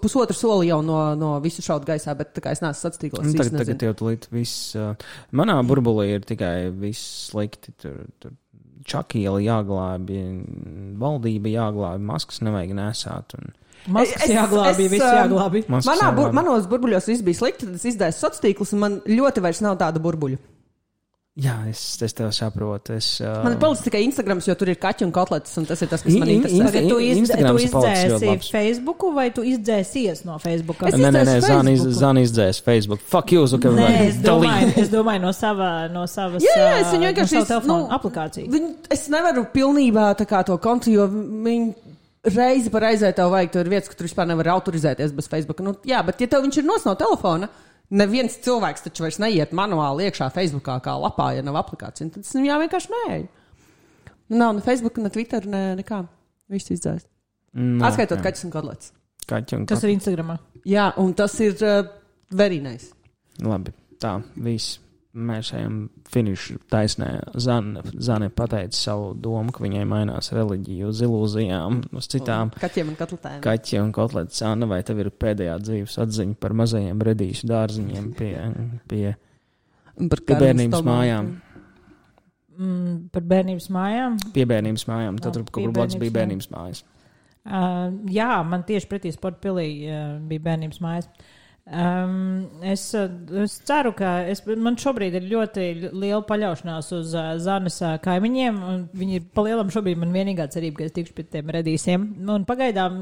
pusotru soli jau no, no visu šaut gaisā, bet tā kā es neesmu satstīkos. Nu, tagad, tagad jau tulīt viss. Uh, manā burbulī ir tikai viss slikti. Tur, tur čakieli jāglābj, valdība jāglābj, maskas nevajag nesāt. Un, Maskas jāglābj, es, viss jāglābj. Manā, jāglābj. manos burbuļos viss bija slikti, tad es izdēju sociālos tīklus, un man ļoti vairs nav tāda burbuļu. Jā, es, es tev saprotu. Es, uh, Man ir palicis tikai Instagrams, jo tur ir kaķi un kotletes, un tas ir tas, kas man In- in- interesē. Insta- Tagad tu, iz, tu izdzēsi labs. Facebooku vai tu izdzēsies no Facebooka? Es Nē, nē, nē, Zana, iz. Zana izdzēs Facebook. Fuck you, Zuckerberg. Nē, es domāju, es domāju no, sava, no savas Jā, jā, es ā, viņu no vienkārši sava iz- telefona nu, aplikāciju. Viņu, es nevaru pilnībā tā kā to kontu, jo viņi reizi par reizē tev vajag, tur ir vietas, kur tu vispār nevar autorizēties bez Facebook. Nu, jā, bet ja tev viņš ir nos no telefona, neviens cilvēks taču vairs neiet manuāli iekšā Facebookā kā lapā, ja nav aplikācija. Tad es viņā vienkārši nē. Nav ne Facebook, ne Twitter, ne nekā. Viss izdzēst. Nē, Atskaitot jā. kaķus un kodlets. Kaķi un Tas ir Instagramā. Jā, un tas ir uh, very nice. Labi, tā, viss. Mēs ejam finišu taisnē. Zana, Zana pateica savu domu, ka viņai mainās reliģija uz ilūzijām, uz citām. Kaķiem un kotletēm. Kaķi un kotlets. Zana, vai tev ir pēdējā dzīves atziņa par mazajiem redīšu dārziņiem pie, pie, bērnības mājām? Mm, par bērnības mājām. Pie bērnības mājām. Tad, pie kur blakus bija bērnības mājas. Uh, jā, man tieši pretī sporta pilī uh, bija bērnības mājas. Um, es, es ceru, ka es, man šobrīd ir ļoti liela paļaušanās uz uh, Zanes uh, kaimiņiem. un Viņi ir palielam šobrīd man vienīgā cerība, ka es tikšu pie tiem redīsiem. Un pagaidām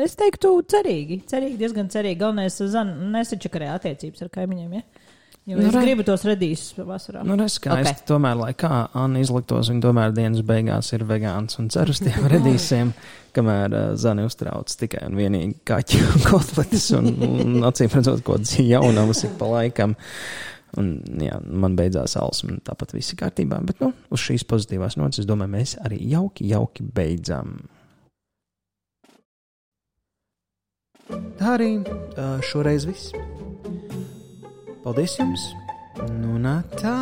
es teiktu cerīgi, cerīgi, diezgan cerīgi. Galvenais, Zana, nesačakarē attiecības ar kaimiņiem. Ja? Jo Nu, es re. gribu tos redīsus vasarā. Nu, es skaisti. Ok. Okay. Tomēr, lai kā Anna izliktos, viņa tomēr dienas beigās ir vegāns un cer uz tiem redīsiem, kamēr uh, Zani uztrauc tikai un vienīgi kaķi un kotletes un, un acīm redzot, ko jaunums ir pa laikam. Un, jā, man beidzās alus, un tāpat viss ir kārtībā. Bet, nu, uz šīs pozitīvās nots, es domāju, mēs arī jauki, jauki beidzam. Tā arī uh, šoreiz viss. Paldies jums! Nu, nā, tā!